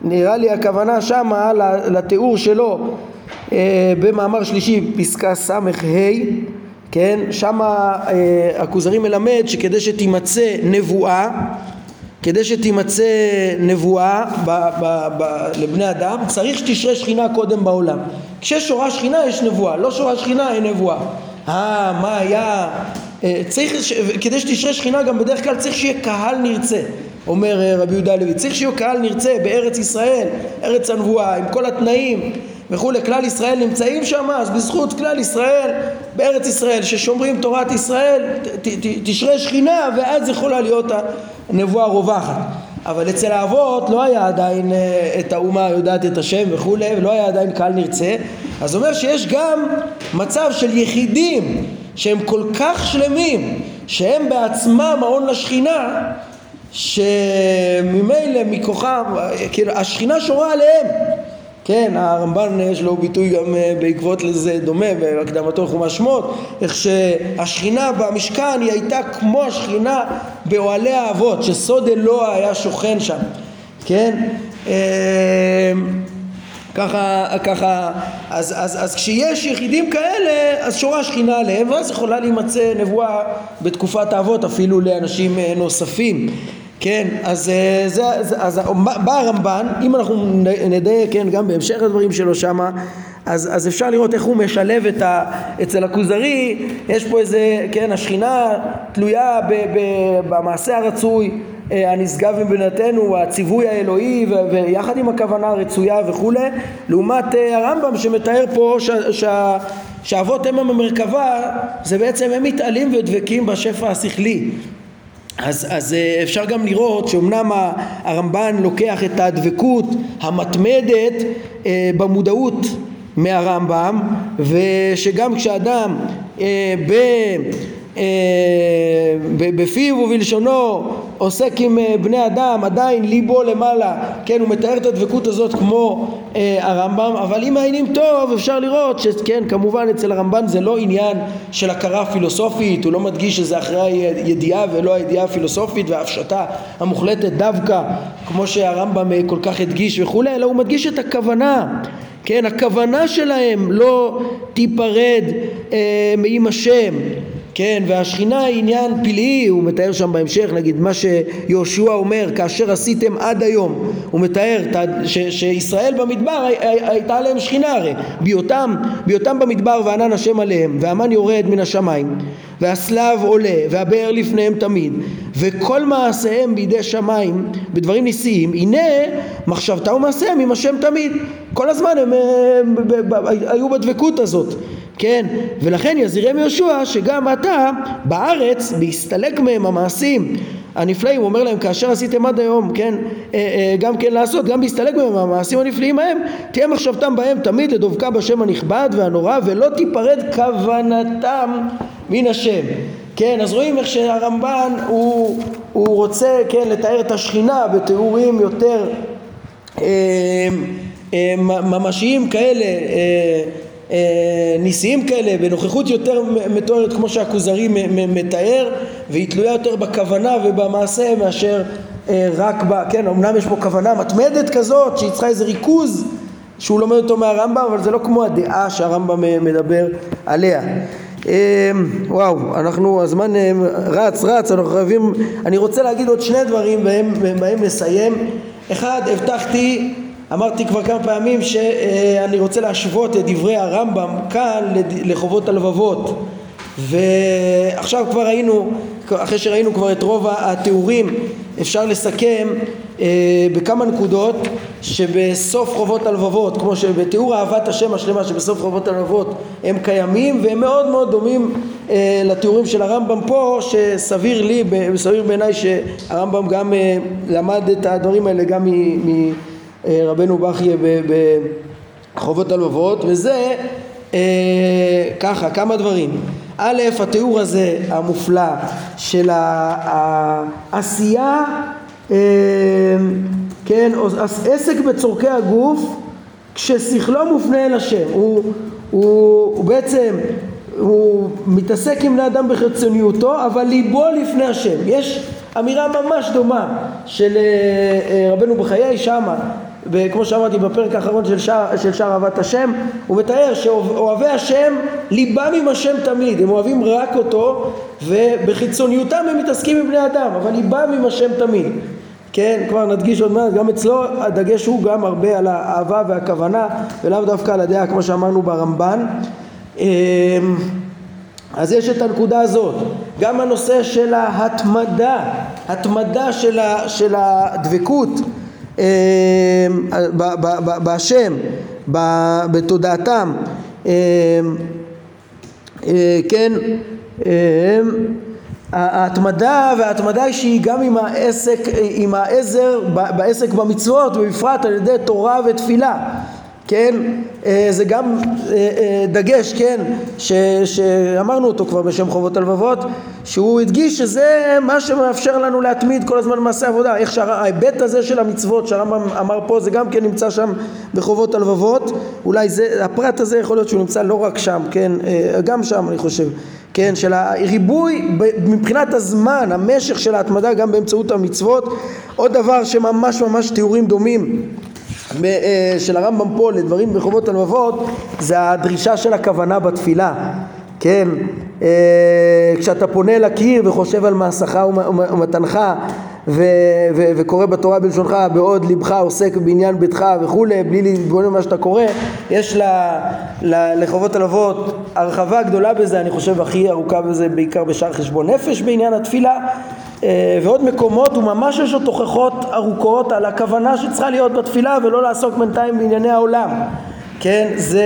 נראה לי הכוונה שמה לתיאור שלו במאמר שלישי פסקה ס"ה, כן, שמה הכוזרי מלמד שכדי שתימצא נבואה כדי שתימצא נבואה ב, ב, ב, לבני אדם צריך שתשרה שכינה קודם בעולם. כשיש שורה שכינה יש נבואה, לא שורה שכינה אין נבואה. אה, מה היה? אה, צריך, כדי שתשרה שכינה גם בדרך כלל צריך שיהיה קהל נרצה אומר אה, רבי יהודה הלוי. צריך שיהיה קהל נרצה בארץ ישראל ארץ הנבואה עם כל התנאים וכולי. כלל ישראל נמצאים שם אז בזכות כלל ישראל בארץ ישראל ששומרים תורת ישראל ת, ת, תשרה שכינה ואז יכולה להיות הנבואה רווחת אבל אצל האבות לא היה עדיין אה, את האומה יודעת את השם וכולי ולא היה עדיין קהל נרצה. אז אומר שיש גם מצב של יחידים שהם כל כך שלמים שהם בעצמם ההון לשכינה שממילא מכוחם, כאילו השכינה שורה עליהם כן, הרמב"ן יש לו ביטוי גם אה, בעקבות לזה דומה בהקדמתו לחומש שמות, איך שהשכינה במשכן היא הייתה כמו השכינה באוהלי האבות, שסוד אלוה היה שוכן שם, כן? ככה, ככה, אז, אז, אז כשיש יחידים כאלה, אז שורה שכינה עליהם, ואז יכולה להימצא נבואה בתקופת האבות אפילו לאנשים אה, נוספים. כן, אז, אה, זה, אז בא הרמב"ן, אם אנחנו נדייק, כן, גם בהמשך הדברים שלו שמה, אז, אז אפשר לראות איך הוא משלב את ה... אצל הכוזרי, יש פה איזה, כן, השכינה תלויה ב, ב, במעשה הרצוי, הנשגב מבינתנו, הציווי האלוהי ויחד עם הכוונה הרצויה וכולי, לעומת אה, הרמב"ם שמתאר פה ש, ש, שאבות אם המרכבה זה בעצם הם מתעלים ודבקים בשפע השכלי. אז, אז אה, אפשר גם לראות שאומנם הרמב"ן לוקח את הדבקות המתמדת אה, במודעות מהרמב"ם ושגם כשאדם אה, ב... אה, בפיו ובלשונו עוסק עם אה, בני אדם עדיין ליבו למעלה. כן הוא מתאר את הדבקות הזאת כמו אה, הרמב"ם אבל אם מעיינים טוב אפשר לראות שכן כמובן אצל הרמב"ן זה לא עניין של הכרה פילוסופית הוא לא מדגיש שזה אחרי הידיעה ולא הידיעה הפילוסופית וההפשטה המוחלטת דווקא כמו שהרמב"ם כל כך הדגיש וכולי אלא הוא מדגיש את הכוונה. כן הכוונה שלהם לא תיפרד אה, מעם השם כן, והשכינה היא עניין פלאי, הוא מתאר שם בהמשך, נגיד מה שיהושע אומר, כאשר עשיתם עד היום, הוא מתאר ש, שישראל במדבר הייתה עליהם שכינה הרי, בהיותם, בהיותם במדבר וענן השם עליהם, והמן יורד מן השמיים, והסלב עולה, והבאר לפניהם תמיד, וכל מעשיהם בידי שמיים, בדברים ניסיים, הנה מחשבתה ומעשיהם עם השם תמיד, כל הזמן הם, הם, הם, הם היו בדבקות הזאת כן? ולכן יזהירם יהושע שגם אתה בארץ בהסתלק מהם המעשים הנפלאים, הוא אומר להם כאשר עשיתם עד היום, כן, אה, אה, גם כן לעשות, גם בהסתלק מהם המעשים הנפלאים ההם, תהיה מחשבתם בהם תמיד לדבקה בשם הנכבד והנורא ולא תיפרד כוונתם מן השם. כן, אז רואים איך שהרמב"ן הוא, הוא רוצה, כן, לתאר את השכינה בתיאורים יותר אה, אה, ממשיים כאלה ניסיים כאלה בנוכחות יותר מתוארת כמו שהכוזרי מתאר והיא תלויה יותר בכוונה ובמעשה מאשר אה, רק ב... כן, אמנם יש פה כוונה מתמדת כזאת שהיא צריכה איזה ריכוז שהוא לומד אותו מהרמב"ם אבל זה לא כמו הדעה שהרמב"ם אה, מדבר עליה וואו, אנחנו, הזמן רץ רץ, אנחנו חייבים, אני רוצה להגיד עוד שני דברים בהם, בהם נסיים. אחד, הבטחתי אמרתי כבר כמה פעמים שאני רוצה להשוות את דברי הרמב"ם כאן לחובות הלבבות. ועכשיו כבר ראינו, אחרי שראינו כבר את רוב התיאורים אפשר לסכם אה, בכמה נקודות שבסוף חובות הלבבות כמו שבתיאור אהבת השם השלמה שבסוף חובות הלבבות הם קיימים והם מאוד מאוד דומים אה, לתיאורים של הרמב"ם פה שסביר לי, סביר בעיניי שהרמב"ם גם אה, למד את הדברים האלה גם מ... מ רבנו בכיה בחובות הלבבות וזה אה, ככה כמה דברים. א' התיאור הזה המופלא של העשייה אה, כן עסק בצורכי הגוף כששכלו מופנה אל השם. הוא, הוא, הוא בעצם הוא מתעסק עם בני אדם בחיצוניותו אבל ליבו לפני השם. יש אמירה ממש דומה של רבנו בחיי שמה וכמו שאמרתי בפרק האחרון של שער, של שער אהבת השם הוא מתאר שאוהבי השם ליבם עם השם תמיד. הם אוהבים רק אותו ובחיצוניותם הם מתעסקים עם בני אדם אבל ליבם עם השם תמיד. כן כבר נדגיש עוד מעט גם אצלו הדגש הוא גם הרבה על האהבה והכוונה ולאו דווקא על הדעה כמו שאמרנו ברמב"ן. אמ, אז יש את הנקודה הזאת. גם הנושא של ההתמדה התמדה של, של הדבקות בהשם, בתודעתם, אמ, אה, כן, אמ, ההתמדה וההתמדה שהיא גם עם העסק, עם העזר בעסק במצוות ובפרט על ידי תורה ותפילה כן, אה, זה גם אה, אה, דגש, כן, ש, שאמרנו אותו כבר בשם חובות הלבבות, שהוא הדגיש שזה מה שמאפשר לנו להתמיד כל הזמן במעשה עבודה, איך שההיבט הזה של המצוות שהרמב"ם אמר פה זה גם כן נמצא שם בחובות הלבבות, אולי זה, הפרט הזה יכול להיות שהוא נמצא לא רק שם, כן, גם שם אני חושב, כן, של הריבוי מבחינת הזמן, המשך של ההתמדה גם באמצעות המצוות, עוד דבר שממש ממש תיאורים דומים של הרמב"ם פה לדברים בחובות הלבבות זה הדרישה של הכוונה בתפילה כן, אה, כשאתה פונה לקיר וחושב על מעשך ומתנך ו- ו- וקורא בתורה בלשונך בעוד לבך עוסק בעניין ביתך וכולי בלי להתבונן במה שאתה קורא יש ל- ל- לחובות הלבבות הרחבה גדולה בזה אני חושב הכי ארוכה בזה בעיקר בשער חשבון נפש בעניין התפילה. אה, ועוד מקומות וממש יש לו תוכחות ארוכות על הכוונה שצריכה להיות בתפילה ולא לעסוק בינתיים בענייני העולם כן, זה,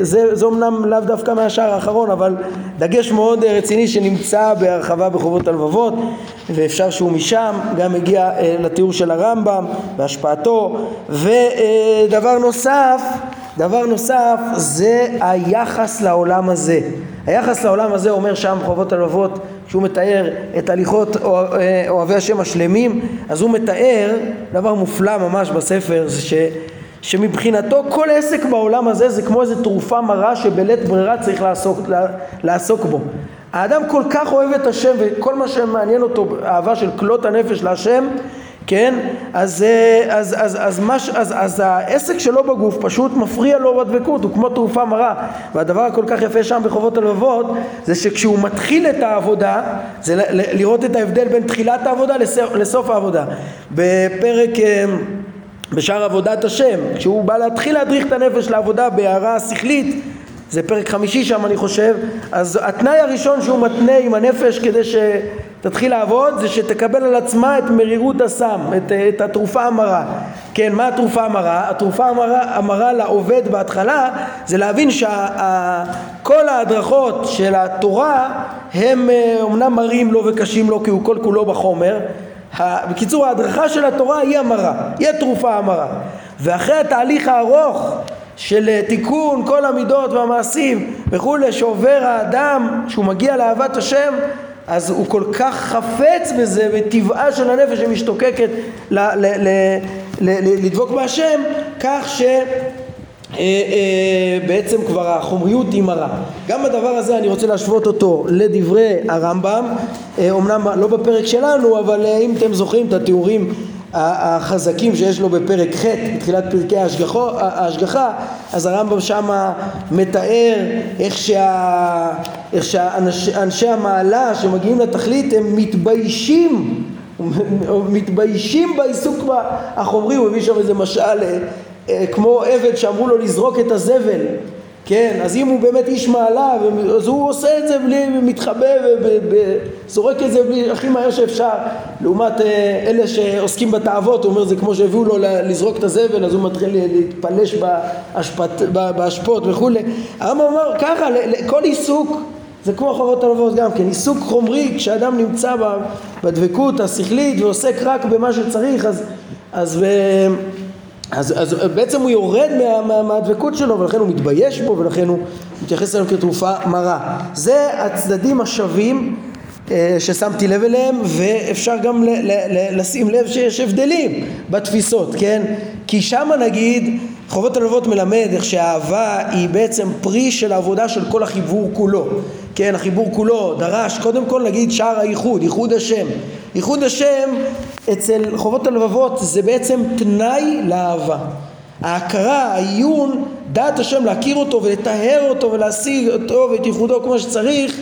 זה, זה אומנם לאו דווקא מהשער האחרון, אבל דגש מאוד רציני שנמצא בהרחבה בחובות הלבבות, ואפשר שהוא משם גם הגיע אה, לתיאור של הרמב"ם והשפעתו, ודבר נוסף, דבר נוסף זה היחס לעולם הזה. היחס לעולם הזה אומר שם חובות הלבבות, כשהוא מתאר את הליכות אה, אוהבי השם השלמים, אז הוא מתאר דבר מופלא ממש בספר, זה ש... שמבחינתו כל עסק בעולם הזה זה כמו איזה תרופה מרה שבלית ברירה צריך לעסוק, לעסוק בו. האדם כל כך אוהב את השם וכל מה שמעניין אותו, אהבה של כלות הנפש להשם, כן? אז, אז, אז, אז, מש, אז, אז העסק שלו בגוף פשוט מפריע לו בדבקות, הוא כמו תרופה מרה. והדבר הכל כך יפה שם בחובות הלבבות זה שכשהוא מתחיל את העבודה, זה לראות את ההבדל בין תחילת העבודה לסוף העבודה. בפרק... אה, בשאר עבודת השם, כשהוא בא להתחיל להדריך את הנפש לעבודה בהערה שכלית, זה פרק חמישי שם אני חושב, אז התנאי הראשון שהוא מתנה עם הנפש כדי שתתחיל לעבוד זה שתקבל על עצמה את מרירות הסם, את, את התרופה המרה. כן, מה התרופה המרה? התרופה המרה, המרה לעובד בהתחלה זה להבין שכל ההדרכות של התורה הם אומנם אה, מרים לו וקשים לו כי הוא כל כולו בחומר בקיצור ההדרכה של התורה היא המרה, היא התרופה המרה ואחרי התהליך הארוך של אה, תיקון כל המידות והמעשים וכולי שעובר האדם שהוא מגיע לאהבת השם אז הוא כל כך חפץ בזה בטבעה של הנפש שמשתוקקת לדבוק בהשם כך ש... אה, אה, בעצם כבר החומריות היא מרה. גם בדבר הזה אני רוצה להשוות אותו לדברי הרמב"ם, אומנם אה, לא בפרק שלנו, אבל אם אתם זוכרים את התיאורים החזקים שיש לו בפרק ח' בתחילת פרקי ההשגחה אז הרמב"ם שמה מתאר איך, שה, איך שאנשי המעלה שמגיעים לתכלית הם מתביישים מתביישים בעיסוק החומרי הוא מביא שם איזה משל אה, כמו עבד שאמרו לו לזרוק את הזבל כן, אז אם הוא באמת איש מעלה, אז הוא עושה את זה בלי, מתחבא וזורק את זה בלי, הכי מהר שאפשר. לעומת אה, אלה שעוסקים בתאוות, הוא אומר זה כמו שהביאו לו לזרוק את הזבל, אז הוא מתחיל להתפלש באשפת, באשפות וכולי. הרמב"ם אמר ככה, כל עיסוק זה כמו חובות הלבבות גם כן, עיסוק חומרי, כשאדם נמצא בדבקות השכלית ועוסק רק במה שצריך, אז, אז אז, אז בעצם הוא יורד מה, מה, מהדבקות שלו ולכן הוא מתבייש בו ולכן הוא מתייחס אליו כתרופה מרה. זה הצדדים השווים אה, ששמתי לב אליהם ואפשר גם ל, ל, ל, לשים לב שיש הבדלים בתפיסות, כן? כי שמה נגיד חובות הלבבות מלמד איך שהאהבה היא בעצם פרי של העבודה של כל החיבור כולו כן, החיבור כולו דרש קודם כל נגיד שער הייחוד, ייחוד השם ייחוד השם אצל חובות הלבבות זה בעצם תנאי לאהבה. ההכרה, העיון, דעת השם להכיר אותו ולטהר אותו ולהשיג אותו ואת ייחודו כמו שצריך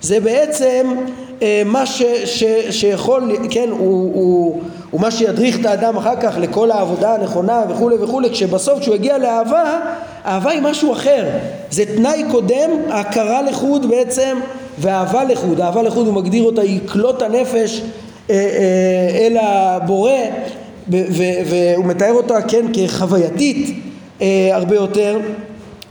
זה בעצם אה, מה ש, ש, שיכול, כן, הוא, הוא, הוא מה שידריך את האדם אחר כך לכל העבודה הנכונה וכולי וכולי כשבסוף כשהוא יגיע לאהבה, אהבה היא משהו אחר. זה תנאי קודם, ההכרה לחוד בעצם ואהבה לחוד, אהבה לחוד הוא מגדיר אותה היא כלות הנפש אה, אה, אל הבורא והוא מתאר אותה כן כחווייתית אה, הרבה יותר.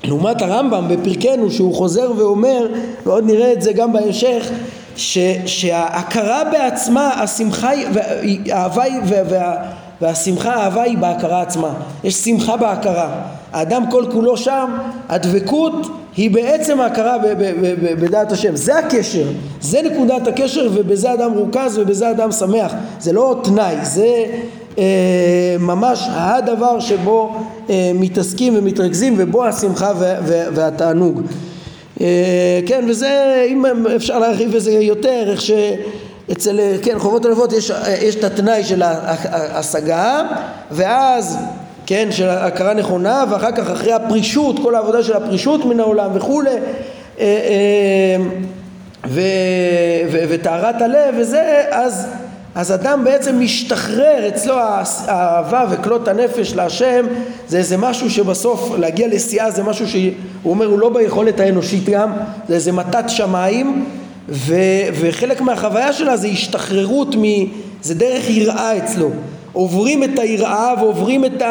לעומת הרמב"ם בפרקנו שהוא חוזר ואומר ועוד נראה את זה גם בהמשך ש, שההכרה בעצמה השמחה האהבה וה, והשמחה, האהבה היא בהכרה עצמה. יש שמחה בהכרה. האדם כל כולו שם, הדבקות היא בעצם ההכרה בדעת השם. זה הקשר, זה נקודת הקשר ובזה אדם רוכז ובזה אדם שמח. זה לא תנאי, זה אה, ממש הדבר שבו אה, מתעסקים ומתרכזים ובו השמחה והתענוג. אה, כן, וזה, אם אפשר להרחיב בזה יותר, איך שאצל, כן, חובות הלבבות יש, יש את התנאי של ההשגה, ואז, כן, של הכרה נכונה, ואחר כך אחרי הפרישות, כל העבודה של הפרישות מן העולם וכולי, וטהרת הלב וזה, אז אז אדם בעצם משתחרר אצלו האהבה וכלות הנפש להשם זה איזה משהו שבסוף להגיע לשיאה זה משהו שהוא אומר הוא לא ביכולת האנושית גם זה איזה מתת שמיים ו, וחלק מהחוויה שלה זה השתחררות מ... זה דרך יראה אצלו. עוברים את היראה ועוברים את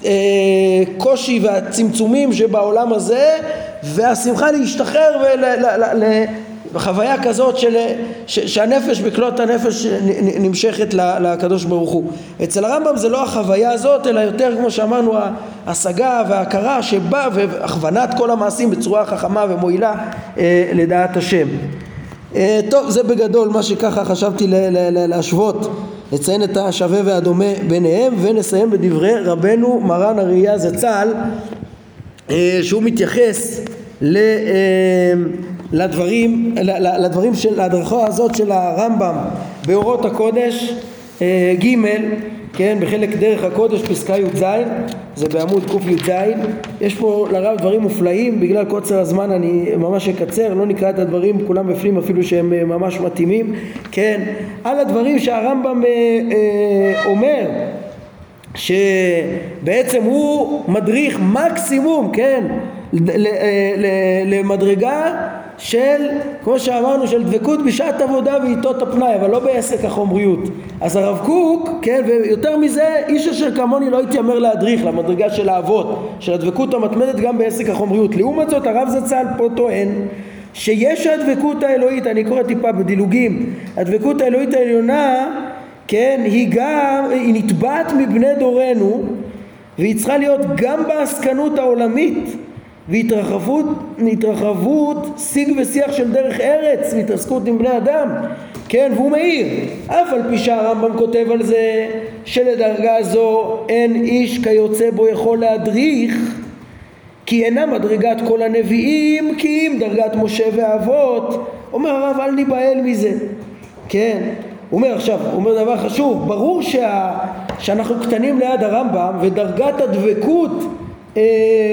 הקושי אה, והצמצומים שבעולם הזה והשמחה להשתחרר ול... בחוויה כזאת של, ש, שהנפש בכלות הנפש נמשכת לקדוש ברוך הוא. אצל הרמב"ם זה לא החוויה הזאת אלא יותר כמו שאמרנו ההשגה וההכרה שבאה והכוונת כל המעשים בצורה חכמה ומועילה אה, לדעת השם. אה, טוב זה בגדול מה שככה חשבתי ל, ל, ל, להשוות לציין את השווה והדומה ביניהם ונסיים בדברי רבנו מרן הראייה זצ"ל אה, שהוא מתייחס ל... אה, לדברים, לדברים של ההדרכה הזאת של הרמב"ם באורות הקודש אה, ג' כן, בחלק דרך הקודש פסקה י"ז, זה בעמוד קי"ז, יש פה לרב דברים מופלאים, בגלל קוצר הזמן אני ממש אקצר, לא נקרא את הדברים כולם בפנים אפילו שהם אה, ממש מתאימים, כן, על הדברים שהרמב"ם אה, אומר שבעצם הוא מדריך מקסימום, כן, למדרגה של, כמו שאמרנו, של דבקות בשעת עבודה ועיתות הפנאי, אבל לא בעסק החומריות. אז הרב קוק, כן, ויותר מזה, איש אשר כמוני לא התיימר להדריך למדרגה של האבות, של הדבקות המתמדת גם בעסק החומריות. לעומת זאת, הרב זצ"ל פה טוען שיש הדבקות האלוהית, אני קורא טיפה בדילוגים, הדבקות האלוהית העליונה, כן, היא גם, היא נתבעת מבני דורנו, והיא צריכה להיות גם בעסקנות העולמית. והתרחבות התרחבות שיג ושיח של דרך ארץ והתעסקות עם בני אדם. כן והוא מעיר אף על פי שהרמב"ם כותב על זה שלדרגה זו אין איש כיוצא בו יכול להדריך כי אינה מדרגת כל הנביאים כי אם דרגת משה ואבות אומר הרב אל ניבהל מזה. כן הוא אומר עכשיו, הוא אומר דבר חשוב, ברור שה, שאנחנו קטנים ליד הרמב"ם ודרגת הדבקות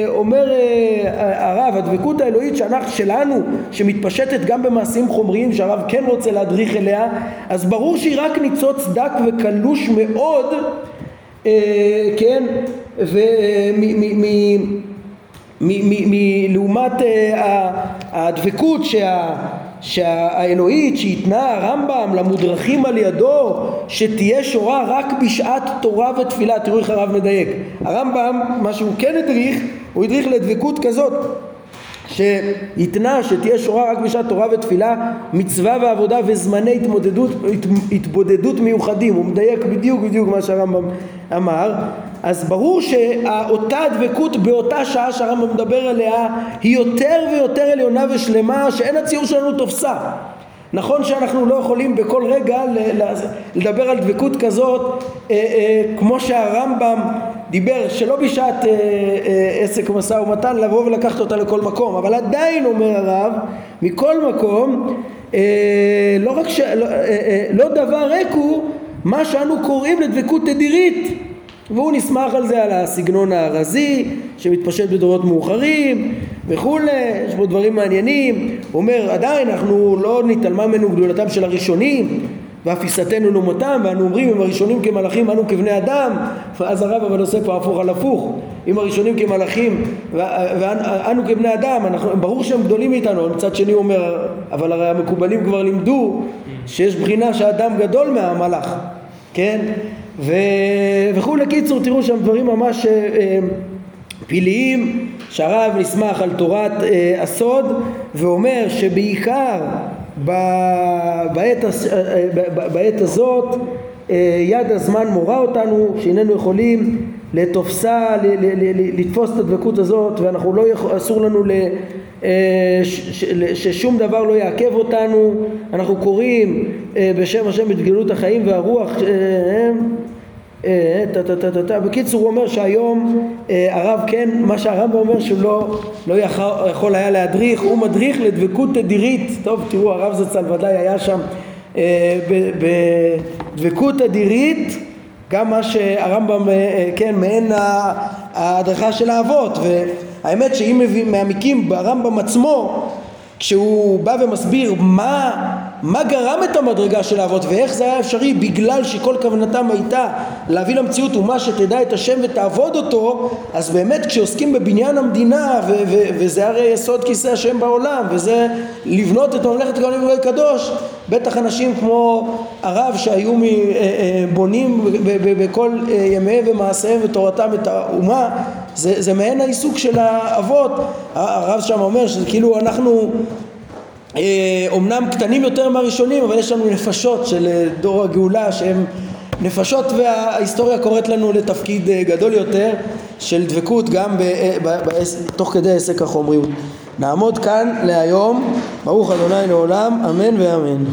אומר אה, הרב, הדבקות האלוהית שאנחנו, שלנו, שמתפשטת גם במעשים חומריים שהרב כן רוצה להדריך אליה, אז ברור שהיא רק ניצוץ דק וקלוש מאוד, אה, כן, ולעומת הדבקות שה... שהאלוהית שהתנה הרמב"ם למודרכים על ידו שתהיה שורה רק בשעת תורה ותפילה תראו איך הרב מדייק. הרמב"ם מה שהוא כן הדריך הוא הדריך לדבקות כזאת שהתנה שתהיה שורה רק בשעת תורה ותפילה מצווה ועבודה וזמני התמודדות, התבודדות מיוחדים. הוא מדייק בדיוק בדיוק מה שהרמב"ם אמר אז ברור שאותה דבקות באותה שעה שהרמב"ם מדבר עליה היא יותר ויותר עליונה ושלמה שאין הציור שלנו תופסה. נכון שאנחנו לא יכולים בכל רגע לדבר על דבקות כזאת אה, אה, כמו שהרמב"ם דיבר שלא בשעת אה, עסק משא ומתן לבוא ולקחת אותה לכל מקום. אבל עדיין אומר הרב מכל מקום לא רק ש... לא, לא דבר ריק הוא מה שאנו קוראים לדבקות תדירית והוא נסמך על זה, על הסגנון הארזי שמתפשט בדורות מאוחרים וכולי, יש בו דברים מעניינים, הוא אומר עדיין אנחנו לא נתעלמה ממנו גדולתם של הראשונים ואף עיסתנו לעומתם ואנו אומרים אם הראשונים כמלאכים אנו כבני אדם ואז הרב אבל עושה פה הפוך על הפוך. אם הראשונים כמלאכים ואנו כבני אדם אנחנו, ברור שהם גדולים מאיתנו מצד שני הוא אומר אבל הרי המקובלים כבר לימדו שיש בחינה שהאדם גדול מהמלאך כן ו... וכולי קיצור תראו שם דברים ממש אה, אה, פלאיים שהרב נסמך על תורת אה, הסוד ואומר שבעיקר בעת, בעת הזאת יד הזמן מורה אותנו שאיננו יכולים לתופסה, לתפוס את הדבקות הזאת ואנחנו לא אסור לנו ל... ששום דבר לא יעכב אותנו, אנחנו קוראים בשם השם בתגלות החיים והרוח בקיצור הוא אומר שהיום הרב כן, מה שהרב אומר שהוא לא, לא יכול היה להדריך, הוא מדריך לדבקות תדירית, טוב תראו הרב זצ"ל ודאי היה שם בדבקות תדירית גם מה שהרמב"ם, כן, מעין ההדרכה של האבות והאמת שאם מעמיקים ברמב"ם עצמו כשהוא בא ומסביר מה, מה גרם את המדרגה של האבות ואיך זה היה אפשרי בגלל שכל כוונתם הייתה להביא למציאות אומה שתדע את השם ותעבוד אותו אז באמת כשעוסקים בבניין המדינה ו- ו- וזה הרי יסוד כיסא השם בעולם וזה לבנות את ממלכת כהנים וגוי קדוש בטח אנשים כמו הרב שהיו בונים בכל אה, ימיהם ומעשיהם ותורתם את האומה זה, זה מעין העיסוק של האבות. הרב שם אומר שזה כאילו אנחנו אומנם קטנים יותר מהראשונים אבל יש לנו נפשות של דור הגאולה שהם נפשות וההיסטוריה קוראת לנו לתפקיד גדול יותר של דבקות גם ב, ב, ב, תוך כדי עסק החומריות. נעמוד כאן להיום, ברוך ה' לעולם, אמן ואמן.